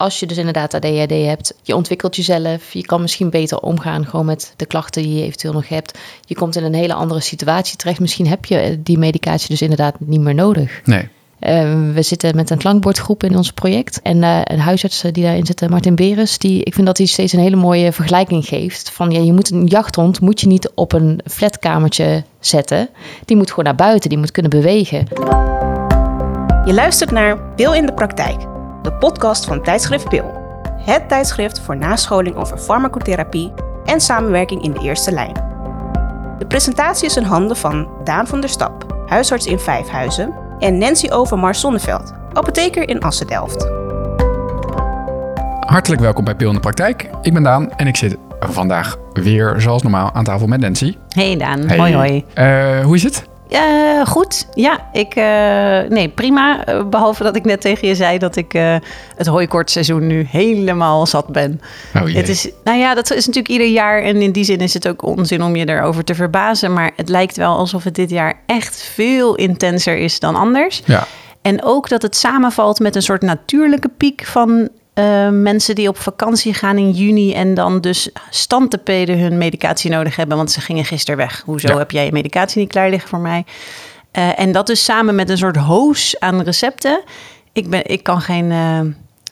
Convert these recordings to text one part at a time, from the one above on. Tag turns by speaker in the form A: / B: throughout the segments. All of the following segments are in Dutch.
A: als je dus inderdaad ADHD hebt, je ontwikkelt jezelf, je kan misschien beter omgaan gewoon met de klachten die je eventueel nog hebt. Je komt in een hele andere situatie terecht. Misschien heb je die medicatie dus inderdaad niet meer nodig.
B: Nee.
A: Uh, we zitten met een klankbordgroep in ons project. En uh, een huisarts die daarin zit, Martin Beres, die, ik vind dat hij steeds een hele mooie vergelijking geeft. Van ja, je moet een jachthond moet je niet op een flatkamertje zetten. Die moet gewoon naar buiten, die moet kunnen bewegen.
C: Je luistert naar Pil in de Praktijk, de podcast van tijdschrift Pil. Het tijdschrift voor nascholing over farmacotherapie en samenwerking in de eerste lijn. De presentatie is in handen van Daan van der Stap, huisarts in Vijfhuizen, en Nancy Overmars Zonneveld, apotheker in Assen-Delft.
B: Hartelijk welkom bij Pil in de Praktijk. Ik ben Daan en ik zit vandaag weer zoals normaal aan tafel met Nancy.
D: Hey Daan, hoi hoi.
B: Uh, hoe is het?
D: Uh, goed, ja, ik, uh, nee, prima. Uh, behalve dat ik net tegen je zei dat ik het hooikortseizoen nu helemaal zat ben.
B: Oh jee.
D: Het is, nou ja, dat is natuurlijk ieder jaar en in die zin is het ook onzin om je erover te verbazen. Maar het lijkt wel alsof het dit jaar echt veel intenser is dan anders.
B: Ja.
D: En ook dat het samenvalt met een soort natuurlijke piek van uh, mensen die op vakantie gaan in juni en dan dus standtepeden hun medicatie nodig hebben, want ze gingen gisteren weg. Hoezo
B: Ja.
D: heb jij je medicatie niet klaar liggen voor mij? Uh, en dat dus samen met een soort hoos aan recepten. Ik, ben, ik kan geen uh,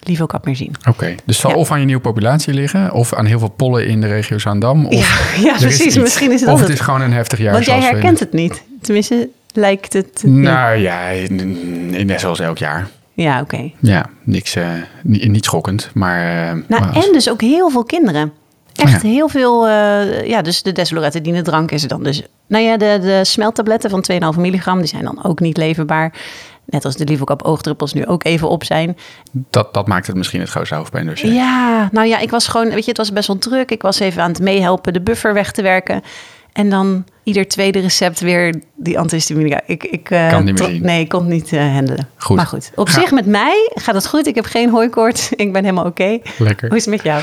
D: Livocap meer zien.
B: Oké, dus zal
D: Ja.
B: of aan je nieuwe populatie liggen, of aan heel veel pollen in de regio Zaandam. Of
D: Ja, ja
B: is
D: precies. Misschien is het
B: Of het is gewoon een heftig jaar.
D: Want jij
B: we
D: herkent het niet. Tenminste, lijkt het. niet.
B: Nou ja, net zoals elk jaar.
D: Ja, oké.
B: Ja, niks, eh, niet, niet schokkend, maar... eh,
D: Nou, en dus ook heel veel kinderen. Echt
B: Ja.
D: heel veel, eh, ja, dus de desloratadine drank is er dan dus. Nou ja, de, de smeltabletten van 2,5 milligram, die zijn dan ook niet leverbaar. Net als de Livocap oogdruppels nu ook even op zijn.
B: dat, dat maakt het misschien het grootste hoofdpijndossier.
D: Ja, nou ja, ik was gewoon, weet je, het was best wel druk. Ik was even aan het meehelpen de buffer weg te werken. En dan ieder tweede recept weer die antihistaminica. Ik, ik, eh,
B: Kan niet meer.
D: Nee, ik kon het niet eh, handelen.
B: Goed.
D: Maar goed, op
B: Ga-
D: zich met mij gaat het goed. Ik heb geen hooikoorts. Ik ben helemaal oké.
B: Lekker.
D: Hoe is het met jou?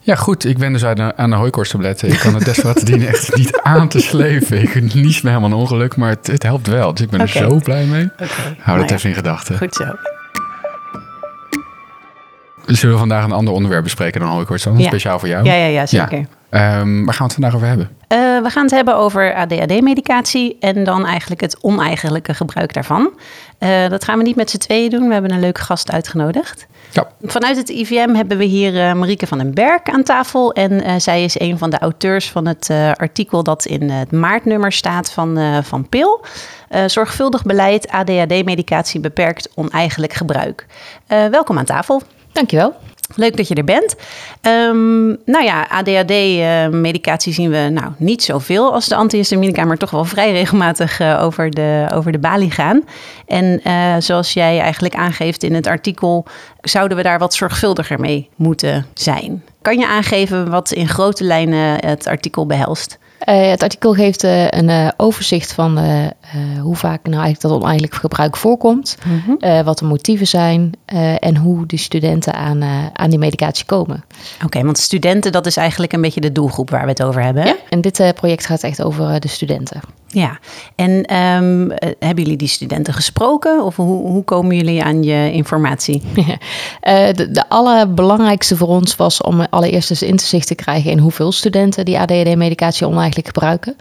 B: Ja, goed. Ik ben dus aan de, aan de hooikortstabletten. Ik kan het desloratadine echt niet aan te slepen. Ik nies me helemaal een ongeluk, maar het, het helpt wel. Dus ik ben er zo blij mee.
D: Oké.
B: Hou dat
D: Nou ja,
B: even in gedachten.
D: Goed zo.
B: Zullen we vandaag een ander onderwerp bespreken dan hooikoorts dan?
D: Ja.
B: Speciaal voor jou?
D: Ja, ja, ja, zeker.
B: Ehm, waar gaan we het vandaag over hebben?
D: Eh, we gaan het hebben over ADHD-medicatie en dan eigenlijk het oneigenlijke gebruik daarvan. Eh, dat gaan we niet met z'n tweeën doen. We hebben een leuke gast uitgenodigd.
B: Ja.
D: Vanuit het IVM hebben we hier eh, Marieke van den Berg aan tafel. En zij is een van de auteurs van het artikel dat in het maartnummer staat van, van PIL. Zorgvuldig beleid ADHD-medicatie beperkt oneigenlijk gebruik. Welkom aan tafel.
A: Dankjewel.
D: Leuk dat je er bent. Ehm, nou ja, ADHD-medicatie zien we nou niet zoveel als de antihistaminica, maar toch wel vrij regelmatig eh, over, de, over de balie gaan. En eh, zoals jij eigenlijk aangeeft in het artikel, zouden we daar wat zorgvuldiger mee moeten zijn. Kan je aangeven wat in grote lijnen het artikel behelst?
A: Eh, het artikel geeft eh, een eh, overzicht van hoe vaak nou eigenlijk dat oneigenlijk gebruik voorkomt, eh, wat de motieven zijn en hoe de studenten aan, aan die medicatie komen.
D: Oké, want studenten, dat is eigenlijk een beetje de doelgroep waar we het over hebben. hè?
A: Ja, en dit project gaat echt over de studenten.
D: Ja, en ehm, eh, hebben jullie die studenten gesproken of hoe, hoe komen jullie aan je informatie?
A: De, de allerbelangrijkste voor ons was om allereerst eens inzicht te krijgen in hoeveel studenten die ADHD-medicatie oneigenlijk gebruiken.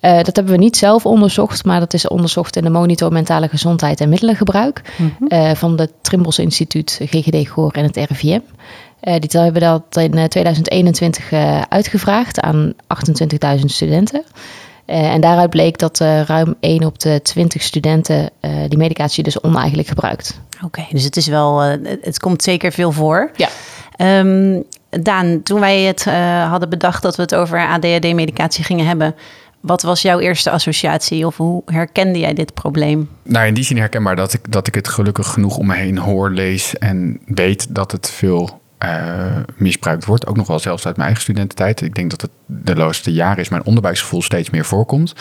A: Eh, dat hebben we niet zelf onderzocht, maar dat is onderzocht in de monitor mentale gezondheid en middelengebruik eh, van het Trimbos Instituut, GGD Goor en het RIVM. Eh, die hebben dat in eh, 2021 eh, uitgevraagd aan 28.000 studenten. En daaruit bleek dat ruim 1 op de 20 studenten die medicatie dus oneigenlijk gebruikt.
D: Oké, dus het is wel, het- het komt zeker veel voor.
A: Ja.
D: Ehm, Daan, toen wij het eh, hadden bedacht dat we het over ADHD-medicatie gingen hebben, wat was jouw eerste associatie of hoe herkende jij dit probleem?
B: Nou, in die zin herkenbaar dat ik, dat ik het gelukkig genoeg om me heen hoor, lees en weet dat het veel eh, misbruikt wordt. Ook nog wel zelfs uit mijn eigen studententijd. Ik denk dat het de laatste jaren is mijn onderbuiksgevoel steeds meer voorkomt.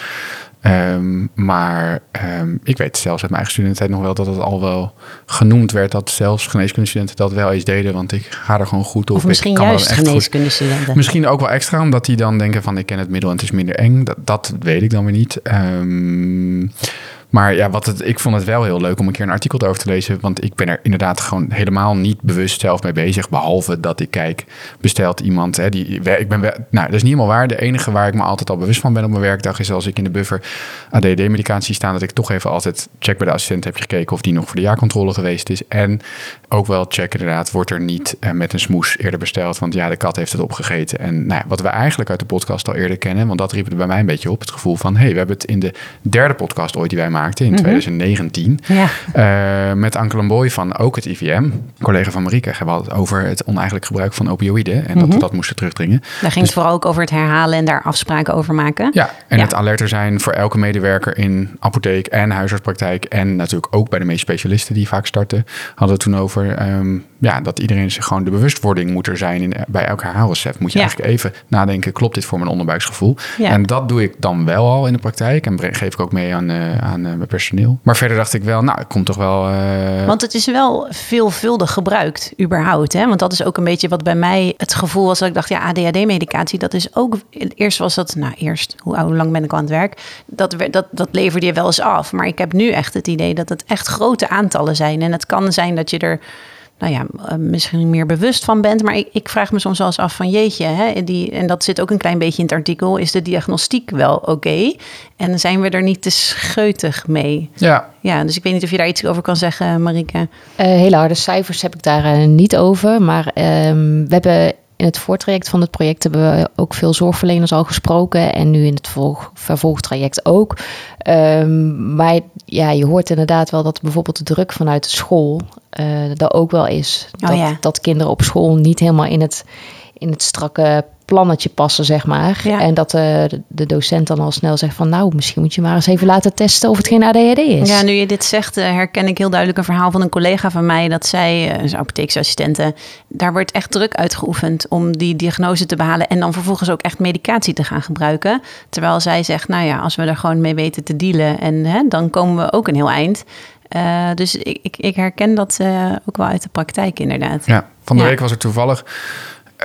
B: Ehm, maar ehm, ik weet zelfs uit mijn eigen studententijd nog wel dat het al wel genoemd werd dat zelfs geneeskundestudenten dat wel eens deden. Want ik ga er gewoon goed op.
D: Of misschien
B: ik kan
D: juist geneeskundestudenten?
B: Misschien ook wel extra, omdat die dan denken van ik ken het middel en het is minder eng. Dat, dat weet ik dan weer niet. Ehm, Maar ja, wat het, ik vond het wel heel leuk om een keer een artikel erover te lezen. Want ik ben er inderdaad gewoon helemaal niet bewust zelf mee bezig. Behalve dat ik kijk, bestelt iemand. Hè, die, ik ben, nou, dat is niet helemaal waar. De enige waar ik me altijd al bewust van ben op mijn werkdag is als ik in de buffer ADD-medicatie sta. Dat ik toch even altijd check bij de assistent heb gekeken of die nog voor de jaarcontrole geweest is. En ook wel check inderdaad, wordt er niet eh, met een smoes eerder besteld. Want ja, de kat heeft het opgegeten. En nou wat we eigenlijk uit de podcast al eerder kennen, want dat riep er bij mij een beetje op. Het gevoel van, hé, hey, we hebben het in de derde podcast ooit die wij maakten in 2019. Mhm. Ja. Uh, met Anke Boy van ook het IVM, collega van Marieke, hebben we het over het oneigenlijk gebruik van opioïden. En dat we mhm. dat moesten terugdringen.
D: Daar ging het dus- vooral ook over het herhalen en daar afspraken over maken.
B: Ja, en het alerter zijn voor elke medewerker in apotheek en huisartspraktijk. En natuurlijk ook bij de meeste specialisten die vaak starten. Hadden we toen over um, ja, dat iedereen zich gewoon de bewustwording moet er zijn. In, bij elk herhaalrecept moet je eigenlijk even nadenken, klopt dit voor mijn onderbuiksgevoel? En dat doe ik dan wel al in de praktijk en geef ik ook mee aan, uh, aan mijn personeel. Maar verder dacht ik wel, nou, ik kom toch wel... Uh...
D: Want het is wel veelvuldig gebruikt, überhaupt. Hè? Want dat is ook een beetje wat bij mij het gevoel was dat ik dacht, ja, ADHD-medicatie, dat is ook... Eerst was dat, nou eerst, hoe, hoe lang ben ik al aan het werk? Dat, dat, dat leverde je wel eens af. Maar ik heb nu echt het idee dat het echt grote aantallen zijn. En het kan zijn dat je er nou ja, eh, misschien meer bewust van bent. Maar ik, ik vraag me soms wel eens af van jeetje, hè, die, en dat zit ook een klein beetje in het artikel, is de diagnostiek wel oké? En zijn we er niet te scheutig mee?
B: Ja.
D: Ja, dus ik weet niet of je daar iets over kan zeggen, Marike. Uh,
A: hele harde cijfers heb ik daar uh, niet over. Maar ehm, we hebben in het voortraject van het project hebben we ook veel zorgverleners al gesproken. En nu in het vervolgtraject ook. Um, maar ja, je hoort inderdaad wel dat bijvoorbeeld de druk vanuit de school uh, er ook wel is. Oh dat, dat kinderen op school niet helemaal in het, in het strakke plannetje passen, zeg maar. En dat uh, de docent dan al snel zegt van... nou, misschien moet je maar eens even laten testen of het geen ADHD is.
D: Ja, nu je dit zegt, uh, herken ik heel duidelijk een verhaal van een collega van mij... dat zij, uh, apotheeksassistenten, daar wordt echt druk uitgeoefend... om die diagnose te behalen en dan vervolgens ook echt medicatie te gaan gebruiken. Terwijl zij zegt, nou ja, als we er gewoon mee weten te dealen... en hè, dan komen we ook een heel eind... Uh, dus ik, ik, ik, herken dat uh, ook wel uit de praktijk, inderdaad.
B: Ja, van de ja. week was er toevallig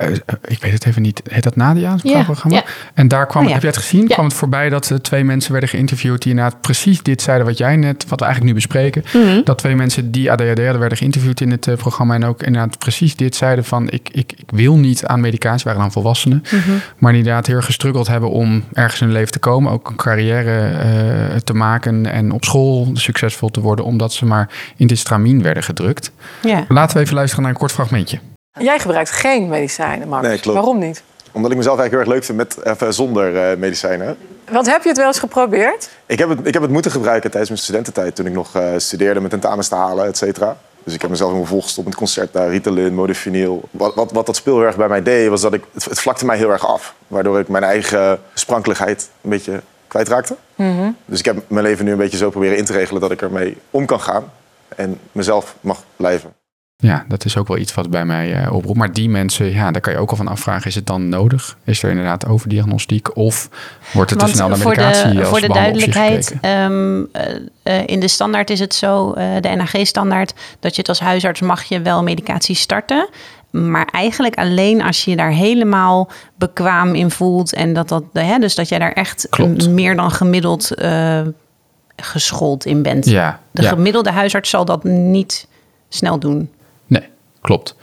B: uh, ik weet het even niet, heet dat Nadia, ja, programma? Ja. En daar kwam, oh, heb je het gezien? Kwam het voorbij dat uh, twee mensen werden geïnterviewd die inderdaad precies dit zeiden wat jij net, wat we eigenlijk nu bespreken. Mm -hmm. Dat twee mensen die ADHD hadden werden geïnterviewd in het uh, programma en ook inderdaad precies dit zeiden van ik, ik, ik wil niet aan medicatie, waren dan volwassenen, mm -hmm. maar inderdaad heel erg gestruggeld hebben om ergens in hun leven te komen, ook een carrière te maken en op school succesvol te worden, omdat ze maar in dit stramien werden gedrukt. Ja. Laten we even luisteren naar een kort fragmentje.
E: Jij gebruikt geen medicijnen, Max. Nee, klopt. Waarom niet?
F: Omdat ik mezelf eigenlijk heel erg leuk vind met, even zonder uh, medicijnen.
E: Want heb je het wel eens geprobeerd?
F: Ik heb het, ik heb het moeten gebruiken tijdens mijn studententijd... toen ik nog uh, studeerde met tentamens te halen, et cetera. Dus ik heb mezelf helemaal volgestopt met concerten, Ritalin, Modafinil. Wat, wat, wat dat speel heel erg bij mij deed, was dat ik... Het, het, vlakte mij heel erg af. Waardoor ik mijn eigen sprankelijkheid een beetje kwijtraakte. Mm -hmm. Dus ik heb mijn leven nu een beetje zo proberen in te regelen... dat ik ermee om kan gaan en mezelf mag blijven.
B: Ja, dat is ook wel iets wat bij mij uh, oproept. Maar die mensen, ja, daar kan je ook al van afvragen: is het dan nodig? Is er inderdaad overdiagnostiek? Of wordt het te snel naar medicatie?
D: Voor de, voor de duidelijkheid, um, uh, in de standaard is het zo, de NAG-standaard, dat je het als huisarts mag je wel medicatie starten. Maar eigenlijk alleen als je je daar helemaal bekwaam in voelt. En dat dat, hè, dus dat jij daar echt Klopt. meer dan gemiddeld geschoold in bent.
B: Ja,
D: de
B: ja.
D: gemiddelde huisarts zal dat niet snel doen.
B: Klopt.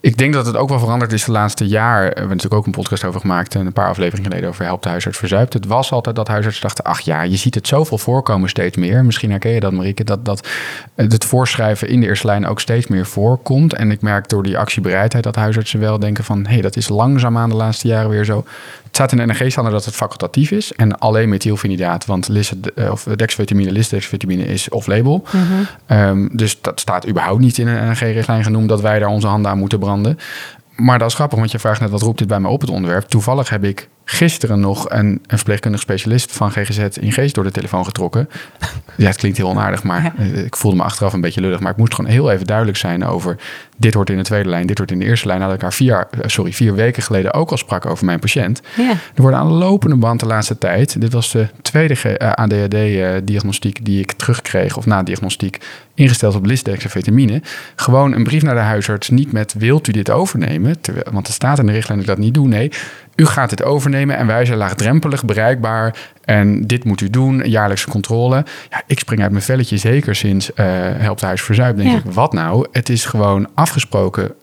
B: Ik denk dat het ook wel veranderd is de laatste jaar. We hebben natuurlijk ook een podcast over gemaakt. En een paar afleveringen geleden over Help de huisarts verzuipt. Het was altijd dat huisartsen dachten... ach ja, je ziet het zoveel voorkomen steeds meer. Misschien herken je dat, Marieke. Dat, dat het voorschrijven in de eerste lijn ook steeds meer voorkomt. En ik merk door die actiebereidheid dat huisartsen wel denken van... hé, hey, dat is langzaamaan de laatste jaren weer zo. Het staat in de NRG-standaard dat het facultatief is. En alleen methylfenidaat, want uh, of dexvitamine, lisdexvitamine is off-label. Mm -hmm. um, dus dat staat überhaupt niet in een NRG-richtlijn genoemd... dat wij daar onze handen aan moeten branden. Maar dat is grappig, want je vraagt net wat roept dit bij mij op het onderwerp. Toevallig heb ik gisteren nog een, een verpleegkundig specialist van GGZ in Geest door de telefoon getrokken. Ja, het klinkt heel onaardig, maar ik voelde me achteraf een beetje lullig. Maar ik moest gewoon heel even duidelijk zijn over dit hoort in de tweede lijn, dit hoort in de eerste lijn. Nadat ik haar vier, eh, sorry, vier weken geleden ook al sprak over mijn patiënt. Ja. Er worden aan de lopende band de laatste tijd, dit was de tweede uh, ADHD-diagnostiek die ik terugkreeg, of na diagnostiek, ingesteld op lisdexavitamine. Gewoon een brief naar de huisarts, niet met wilt u dit overnemen, terwijl, want er staat in de richtlijn dat ik dat niet doe. Nee, u gaat dit overnemen en wij zijn laagdrempelig bereikbaar. En dit moet u doen, jaarlijkse controle. Ja, ik spring uit mijn velletje, zeker sinds uh, Helpt Huis Verzuip. Denk ik, wat nou? Het is gewoon afgesproken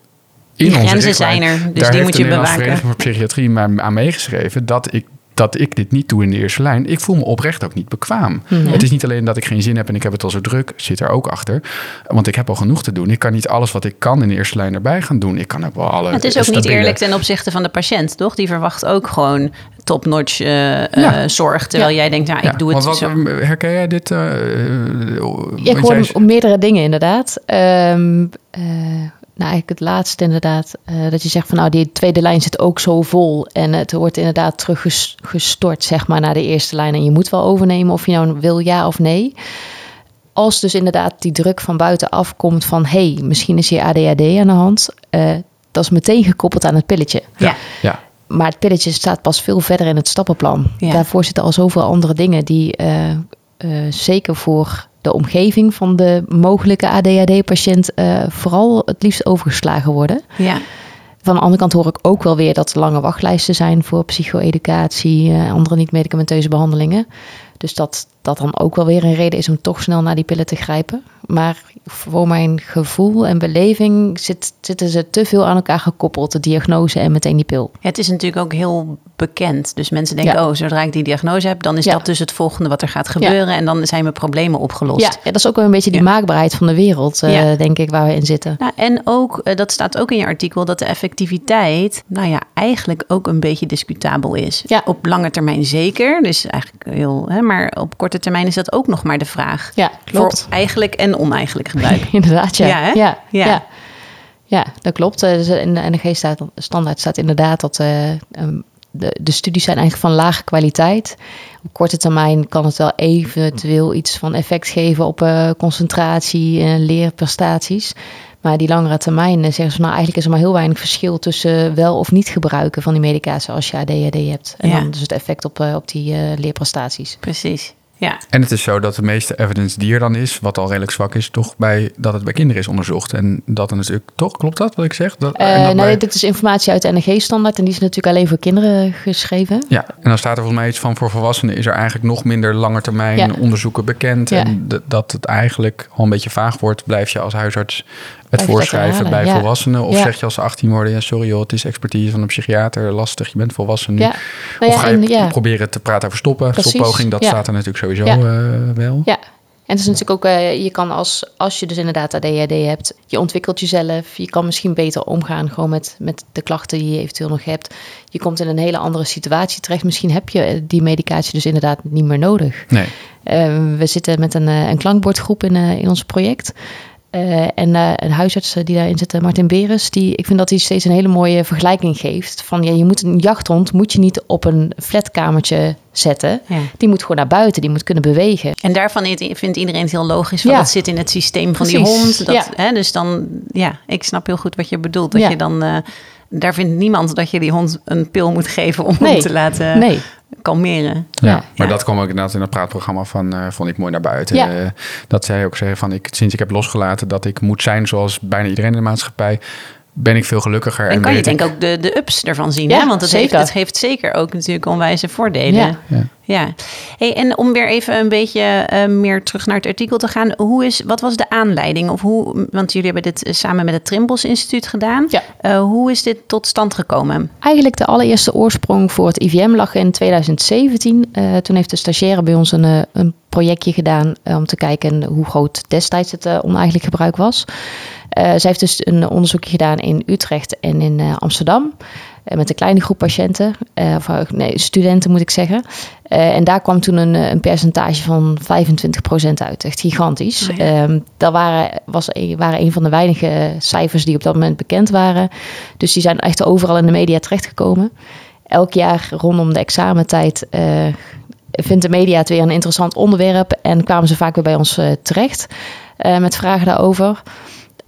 B: in
D: die grenzen zijn er, dus
B: Daar
D: die moet je
B: bewaken.
D: Daar
B: Vereniging voor Psychiatrie maar aan meegeschreven dat ik dat ik dit niet doe in de eerste lijn. Ik voel me oprecht ook niet bekwaam. Mhm. Het is niet alleen dat ik geen zin heb en ik heb het al zo druk, zit er ook achter. Want ik heb al genoeg te doen. Ik kan niet alles wat ik kan in de eerste lijn erbij gaan doen. Ik kan ook wel alle.
D: Het is ook niet eerlijk ten opzichte van de patiënt, toch? Die verwacht ook gewoon top-notch uh, zorg. Terwijl jij denkt, nou, ik doe het wat, zo.
B: Herken jij dit? Uh,
A: ja, ik hoor meerdere dingen inderdaad. Um, nou, eigenlijk het laatste inderdaad. Uh, dat je zegt van nou, die tweede lijn zit ook zo vol. En het wordt inderdaad teruggestort, zeg maar, naar de eerste lijn. En je moet wel overnemen of je nou wil ja of nee. Als dus inderdaad die druk van buitenaf komt van hey, misschien is hier ADHD aan de hand. Uh, dat is meteen gekoppeld aan het pilletje.
B: Ja. ja.
A: Maar het pilletje staat pas veel verder in het stappenplan. Ja. Daarvoor zitten al zoveel andere dingen die uh, zeker voor de omgeving van de mogelijke ADHD-patiënt uh, vooral het liefst overgeslagen worden.
D: Ja.
A: Van de andere kant hoor ik ook wel weer dat er lange wachtlijsten zijn voor psycho-educatie, uh, andere niet-medicamenteuze behandelingen. Dus dat dat dan ook wel weer een reden is om toch snel naar die pillen te grijpen. Maar voor mijn gevoel en beleving zit, zitten ze te veel aan elkaar gekoppeld, de diagnose en meteen die pil.
D: het is natuurlijk ook heel bekend. Dus mensen denken, oh, zodra ik die diagnose heb, dan is dat dus het volgende wat er gaat gebeuren. En dan zijn mijn problemen opgelost.
A: Ja, dat is ook wel een beetje die maakbaarheid van de wereld, uh, denk ik, waar we in zitten.
D: Nou, en ook, uh, dat staat ook in je artikel, dat de effectiviteit, nou ja, eigenlijk ook een beetje discutabel is. Op lange termijn zeker. Dus eigenlijk heel, hè, maar op korte termijn is dat ook nog maar de vraag.
A: Ja, klopt.
D: Voor eigenlijk en oneigenlijk gebruik.
A: inderdaad, ja. Ja, ja, ja. ja. dat klopt. Eh, dus in de NG-standaard staat inderdaad dat uh, de, de studies zijn eigenlijk van lage kwaliteit. Op korte termijn kan het wel eventueel iets van effect geven op uh, concentratie en leerprestaties. Maar die langere termijn zeggen ze nou eigenlijk is er maar heel weinig verschil tussen wel of niet gebruiken van die medicatie als je ADHD hebt. En dan dus het effect op, op die leerprestaties.
D: Precies. Ja.
B: En het is zo dat de meeste evidence die er dan is, wat al redelijk zwak is, toch bij dat het bij kinderen is onderzocht. En dat dan natuurlijk toch, klopt dat wat ik zeg? Dat,
A: uh, nee, bij... dit is informatie uit de NG-standaard en die is natuurlijk alleen voor kinderen geschreven.
B: Ja, en dan staat er volgens mij iets van voor volwassenen is er eigenlijk nog minder langetermijn ja. onderzoeken bekend. Ja. En dat het eigenlijk al een beetje vaag wordt, blijf je als huisarts het voorschrijven bij volwassenen? Of zeg je als ze 18 worden, ja, sorry joh, het is expertise van een psychiater, lastig, je bent volwassen nu. Ja. Nou of ga je proberen te praten over stoppen, Precies. stoppoging, dat staat er natuurlijk sowieso uh, wel.
A: Ja, en het is natuurlijk ook, uh, je kan als, als je dus inderdaad ADHD hebt, je ontwikkelt jezelf, je kan misschien beter omgaan gewoon met, met de klachten die je eventueel nog hebt. Je komt in een hele andere situatie terecht. Misschien heb je die medicatie dus inderdaad niet meer nodig.
B: Nee.
A: Uh, we zitten met een, een klankbordgroep in, in ons project. Uh, en uh, een huisarts die daarin zit, Martin Beres, die, ik vind dat hij steeds een hele mooie vergelijking geeft. Van ja, je moet een jachthond moet je niet op een flatkamertje zetten. Ja. Die moet gewoon naar buiten, die moet kunnen bewegen.
D: En daarvan vindt iedereen het heel logisch. Ja. Dat zit in het systeem van Precies. die hond. Dat, ja. hè, dus dan, ja, ik snap heel goed wat je bedoelt. Dat je dan, uh, daar vindt niemand dat je die hond een pil moet geven om
A: nee.
D: hem te laten.
A: Nee
D: kalmeren.
B: Ja, maar dat kwam ook inderdaad in het praatprogramma van, uh, vond ik mooi naar buiten. Ja. Uh, dat zij ook zeggen van, ik, sinds ik heb losgelaten dat ik moet zijn zoals bijna iedereen in de maatschappij, ben ik veel gelukkiger.
D: En, en kan je denk ik ook de, de ups ervan zien. Ja, hè? Want het heeft, het geeft zeker ook natuurlijk onwijze voordelen.
A: Ja.
D: ja. ja. Hey, en om weer even een beetje uh, meer terug naar het artikel te gaan. Hoe is, wat was de aanleiding? Of hoe, want jullie hebben dit samen met het Trimbos Instituut gedaan.
A: Ja.
D: Uh, hoe is dit tot stand gekomen?
A: Eigenlijk de allereerste oorsprong voor het IVM lag in 2017. Uh, toen heeft de stagiaire bij ons een, een projectje gedaan om te kijken hoe groot destijds het oneigenlijk gebruik was. Uh, zij heeft dus een onderzoekje gedaan in Utrecht en in uh, Amsterdam. Uh, met een kleine groep patiënten, of nee, studenten moet ik zeggen. en daar kwam toen een, een percentage van 25% uit. Echt gigantisch. Oh ja. um, dat waren, was, waren een van de weinige cijfers die op dat moment bekend waren. Dus die zijn echt overal in de media terechtgekomen. Elk jaar rondom de examentijd vindt de media het weer een interessant onderwerp. En kwamen ze vaak weer bij ons terecht met vragen daarover.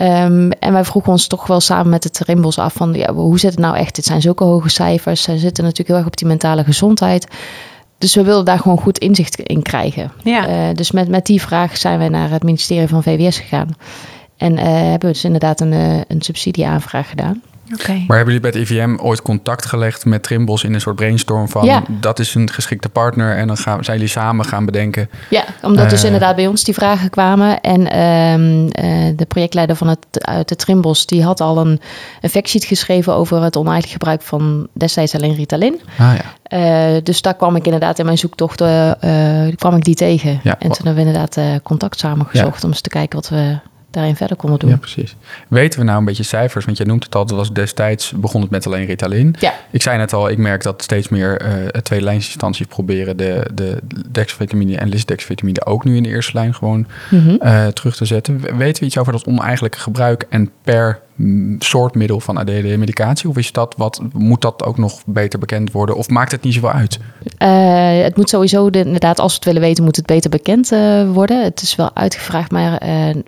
A: Um, en wij vroegen ons toch wel samen met het Rimbos af van ja, hoe zit het nou echt? Dit zijn zulke hoge cijfers. Ze zitten natuurlijk heel erg op die mentale gezondheid. Dus we wilden daar gewoon goed inzicht in krijgen.
D: Ja.
A: Uh, dus met, met die vraag zijn wij naar het ministerie van VWS gegaan. En uh, hebben we dus inderdaad een, uh, een subsidieaanvraag gedaan.
B: Okay. Maar hebben jullie bij het IVM ooit contact gelegd met Trimbos in een soort brainstorm van
A: ja.
B: dat is een geschikte partner en dan gaan, zijn jullie samen gaan bedenken?
A: Ja, omdat dus inderdaad bij ons die vragen kwamen en uh, de projectleider van het uit de Trimbos die had al een, een factsheet geschreven over het oneigenlijk gebruik van destijds alleen Ritalin.
B: Ah, ja.
A: Uh, dus daar kwam ik inderdaad in mijn zoektocht kwam ik die tegen. Ja. En toen hebben we inderdaad contact samengezocht ja. om eens te kijken wat we daarin verder konden doen.
B: Ja, precies. Weten we nou een beetje cijfers? Want jij noemt het al, dat was destijds begon het met alleen Ritalin.
A: Ja.
B: Ik zei net al, ik merk dat steeds meer uh, tweede lijnsinstanties proberen de, de dexvitamine en lisdexvitamine ook nu in de eerste lijn gewoon mm -hmm. uh, terug te zetten. Weten we iets over dat oneigenlijke gebruik en per soort middel van ADD-medicatie? Of is dat wat, moet dat ook nog beter bekend worden? Of maakt het niet zoveel uit?
A: Uh, het moet sowieso, de, inderdaad, als we het willen weten, moet het beter bekend worden. Het is wel uitgevraagd, maar uh,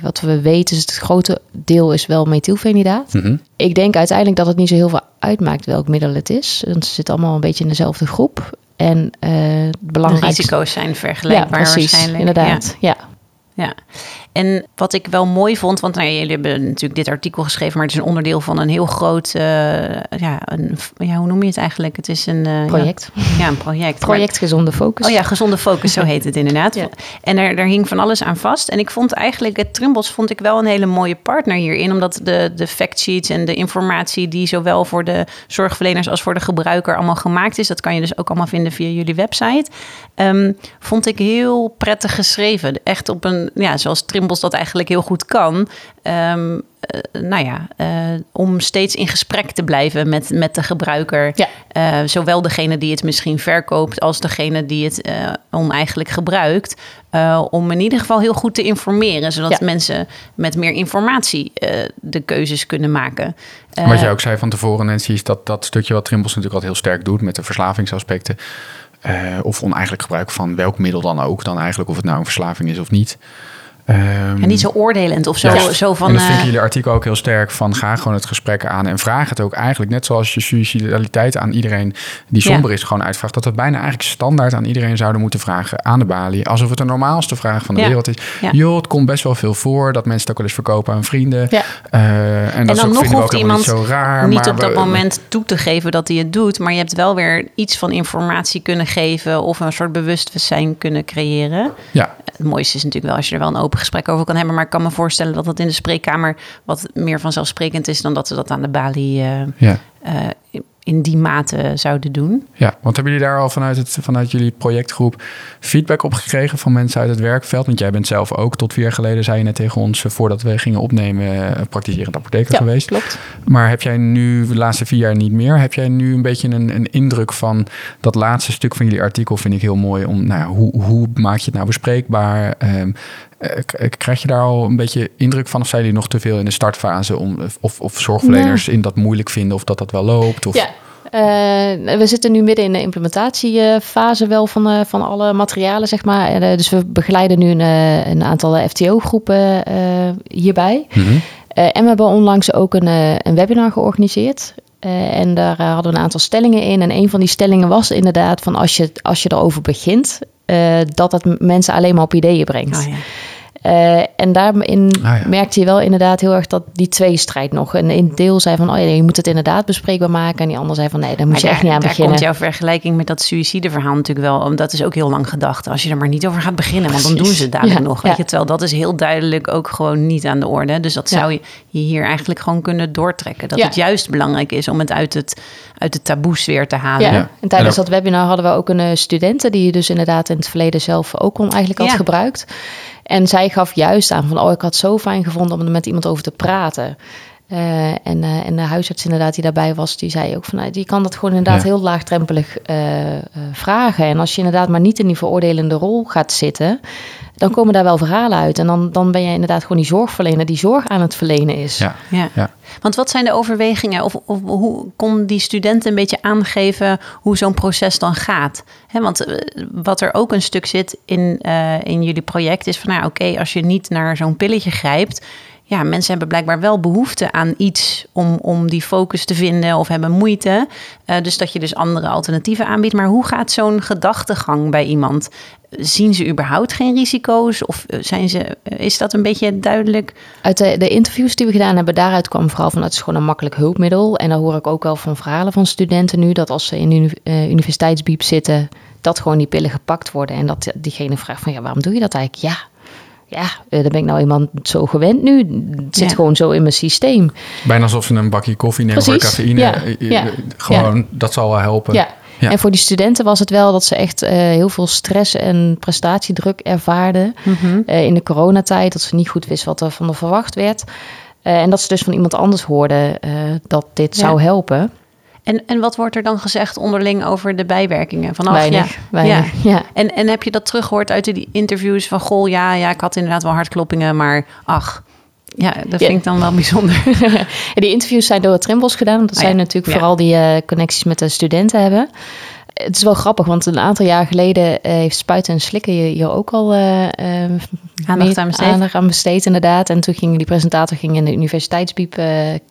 A: wat we weten is het grote deel is wel methylfenidaat.
B: Mm -hmm.
A: Ik denk uiteindelijk dat het niet zo heel veel uitmaakt welk middel het is. Want ze zitten allemaal een beetje in dezelfde groep. En uh, het belangrijkste...
D: De risico's zijn vergelijkbaar
A: ja, precies,
D: waarschijnlijk.
A: Inderdaad, ja.
D: ja. Ja, en wat ik wel mooi vond, want nou, jullie hebben natuurlijk dit artikel geschreven, maar het is een onderdeel van een heel groot, uh, ja, een, ja, hoe noem je het eigenlijk? Het is een uh,
A: project.
D: Ja, ja, een project.
A: project
D: maar,
A: Gezonde Focus.
D: Oh ja, Gezonde Focus, zo heet het inderdaad. Ja. En er, daar hing van alles aan vast. En ik vond eigenlijk, het Trimbos vond ik wel een hele mooie partner hierin, omdat de, de factsheets en de informatie die zowel voor de zorgverleners als voor de gebruiker allemaal gemaakt is, dat kan je dus ook allemaal vinden via jullie website, um, vond ik heel prettig geschreven. Echt op een, ja, zoals Trimbos dat eigenlijk heel goed kan. Um, uh, nou ja, uh, om steeds in gesprek te blijven met, met de gebruiker.
A: Ja.
D: Uh, zowel degene die het misschien verkoopt als degene die het oneigenlijk gebruikt. om in ieder geval heel goed te informeren, zodat
A: Ja.
D: mensen met meer informatie de keuzes kunnen maken.
B: Wat jij ook zei van tevoren, Nancy, is dat dat stukje wat Trimbos natuurlijk altijd heel sterk doet met de verslavingsaspecten. Uh, of oneigenlijk gebruik van welk middel dan ook, dan eigenlijk of het nou een verslaving is of niet. Um,
D: En niet zo oordelend of zo,
B: ja.
D: zo van.
B: en dat vind ik
D: eh,
B: jullie artikel ook heel sterk van ga gewoon het gesprek aan en vraag het ook eigenlijk net zoals je suicidaliteit aan iedereen die
D: Ja.
B: somber is gewoon uitvraagt. Dat we bijna eigenlijk standaard aan iedereen zouden moeten vragen aan de balie. Alsof het de normaalste vraag van de
D: Ja.
B: wereld is.
D: Ja.
B: Joh, het komt best wel veel voor dat mensen het ook wel eens verkopen aan vrienden. Uh, en dat
D: dan
B: is ook,
D: nog
B: ook
D: hoeft iemand
B: niet zo raar.
D: niet op dat
B: we-
D: moment toe te geven dat hij het doet, maar je hebt wel weer iets van informatie kunnen geven of een soort bewustzijn kunnen creëren.
B: Ja,
D: Het mooiste is natuurlijk wel als je er wel een open gesprek over kan hebben, maar ik kan me voorstellen dat dat in de spreekkamer wat meer vanzelfsprekend is dan dat ze dat aan de balie eh,
B: ja.
D: eh, in die mate zouden doen.
B: Ja, want hebben jullie daar al vanuit, het, vanuit jullie projectgroep feedback op gekregen van mensen uit het werkveld? Want jij bent zelf ook tot vier jaar geleden, zei je net tegen ons, voordat we gingen opnemen, eh, praktiserend apotheker
A: Ja,
B: geweest.
A: klopt.
B: Maar heb jij nu, de laatste vier jaar niet meer, heb jij nu een beetje een, een indruk van dat laatste stuk van jullie artikel? Vind ik heel mooi om, nou, hoe, hoe maak je het nou bespreekbaar? Ehm, eh, krijg je daar al een beetje indruk van? Of zijn jullie nog te veel in de startfase? Om, of, of zorgverleners in dat moeilijk vinden of dat dat wel loopt? Of,
A: Ja. Eh, we zitten nu midden in de implementatiefase wel van, eh, van alle materialen, zeg maar. Eh, dus we begeleiden nu een, eh, een aantal FTO-groepen eh, hierbij.
B: Mhm.
A: Eh, en we hebben onlangs ook een, eh, een webinar georganiseerd. Eh, en daar eh, hadden we een aantal stellingen in. En een van die stellingen was inderdaad van als je, als je erover begint, eh, dat het m- mensen alleen maar op ideeën brengt.
D: Oh, ja.
A: Eh, en daarin
B: Ah, ja.
A: merkte je wel inderdaad heel erg dat die tweestrijd nog. En een deel zei van, oh ja, je moet het inderdaad bespreekbaar maken. En die ander zei van, nee, daar moet je echt niet aan
D: daar
A: beginnen.
D: komt jouw vergelijking met dat suïcideverhaal natuurlijk wel. om- Dat is ook heel lang gedacht. Als je er maar niet over gaat beginnen, want dan doen ze het dadelijk
A: Ja,
D: nog. Weet
A: ja.
D: je, terwijl dat is heel duidelijk ook gewoon niet aan de orde. Dus dat
A: Ja.
D: zou je, hier eigenlijk gewoon kunnen doortrekken. Dat
A: Ja.
D: het juist belangrijk is om het uit het, uit de taboesfeer te halen.
A: Ja.
B: Ja.
A: en tijdens
B: En
A: dat webinar hadden we ook een eh, studenten die je dus inderdaad in het verleden zelf ook al eigenlijk had
D: Ja.
A: gebruikt. En zij gaf juist aan van, oh, ik had zo fijn gevonden om er met iemand over te praten. Eh, en, eh, en de huisarts inderdaad die daarbij was, die zei ook van, nou, die kan dat gewoon inderdaad
B: Ja.
A: heel laagdrempelig eh, eh, vragen. En als je inderdaad maar niet in die veroordelende rol gaat zitten, dan komen daar wel verhalen uit. En dan, dan ben je inderdaad gewoon die zorgverlener die zorg aan het verlenen is.
B: Ja.
D: Ja.
B: Ja.
D: Want wat zijn de overwegingen? Of, of hoe kon die studenten een beetje aangeven hoe zo'n proces dan gaat? Hè, want wat er ook een stuk zit in, eh, in jullie project is van, nou oké, als je niet naar zo'n pilletje grijpt, ja, mensen hebben blijkbaar wel behoefte aan iets om, om die focus te vinden of hebben moeite. Uh, dus dat je dus andere alternatieven aanbiedt. Maar hoe gaat zo'n gedachtegang bij iemand? Zien ze überhaupt geen risico's? Of eh, zijn ze, eh, is dat een beetje duidelijk?
A: Uit de, de interviews die we gedaan hebben, daaruit kwam vooral van het is gewoon een makkelijk hulpmiddel. En dan hoor ik ook wel van verhalen van studenten nu dat als ze in de uh, universiteitsbiep zitten, dat gewoon die pillen gepakt worden. En dat diegene vraagt van ja, waarom doe je dat eigenlijk? Ja, ja, uh, dan ben ik nou iemand zo gewend nu. Het zit gewoon zo in mijn systeem.
B: Bijna alsof ze een bakje koffie nemen voor cafeïne. Ja. Ja. Gewoon, dat zal wel helpen.
A: Ja. En voor die studenten was het wel dat ze echt uh, heel veel stress en prestatiedruk ervaarden mm -hmm. uh, in de coronatijd. Dat ze niet goed wisten wat er van de verwacht werd. en dat ze dus van iemand anders hoorden dat dit zou helpen.
D: En, en wat wordt er dan gezegd onderling over de bijwerkingen?
A: Vanaf, weinig, ja, weinig, ja.
D: En, en heb je dat teruggehoord uit die interviews van... goh, ja, ja, ik had inderdaad wel hartkloppingen, maar ach... Ja, dat vind ik dan wel bijzonder.
A: die interviews zijn door het Trimbos gedaan. Dat oh, zijn natuurlijk vooral die uh, connecties met de studenten hebben. Het is wel grappig, want een aantal jaar geleden uh, heeft Spuiten en Slikken hier ook al uh,
D: aandacht, aan besteed.
A: aandacht aan besteed. inderdaad. En toen ging die presentator ging in de universiteitsbiep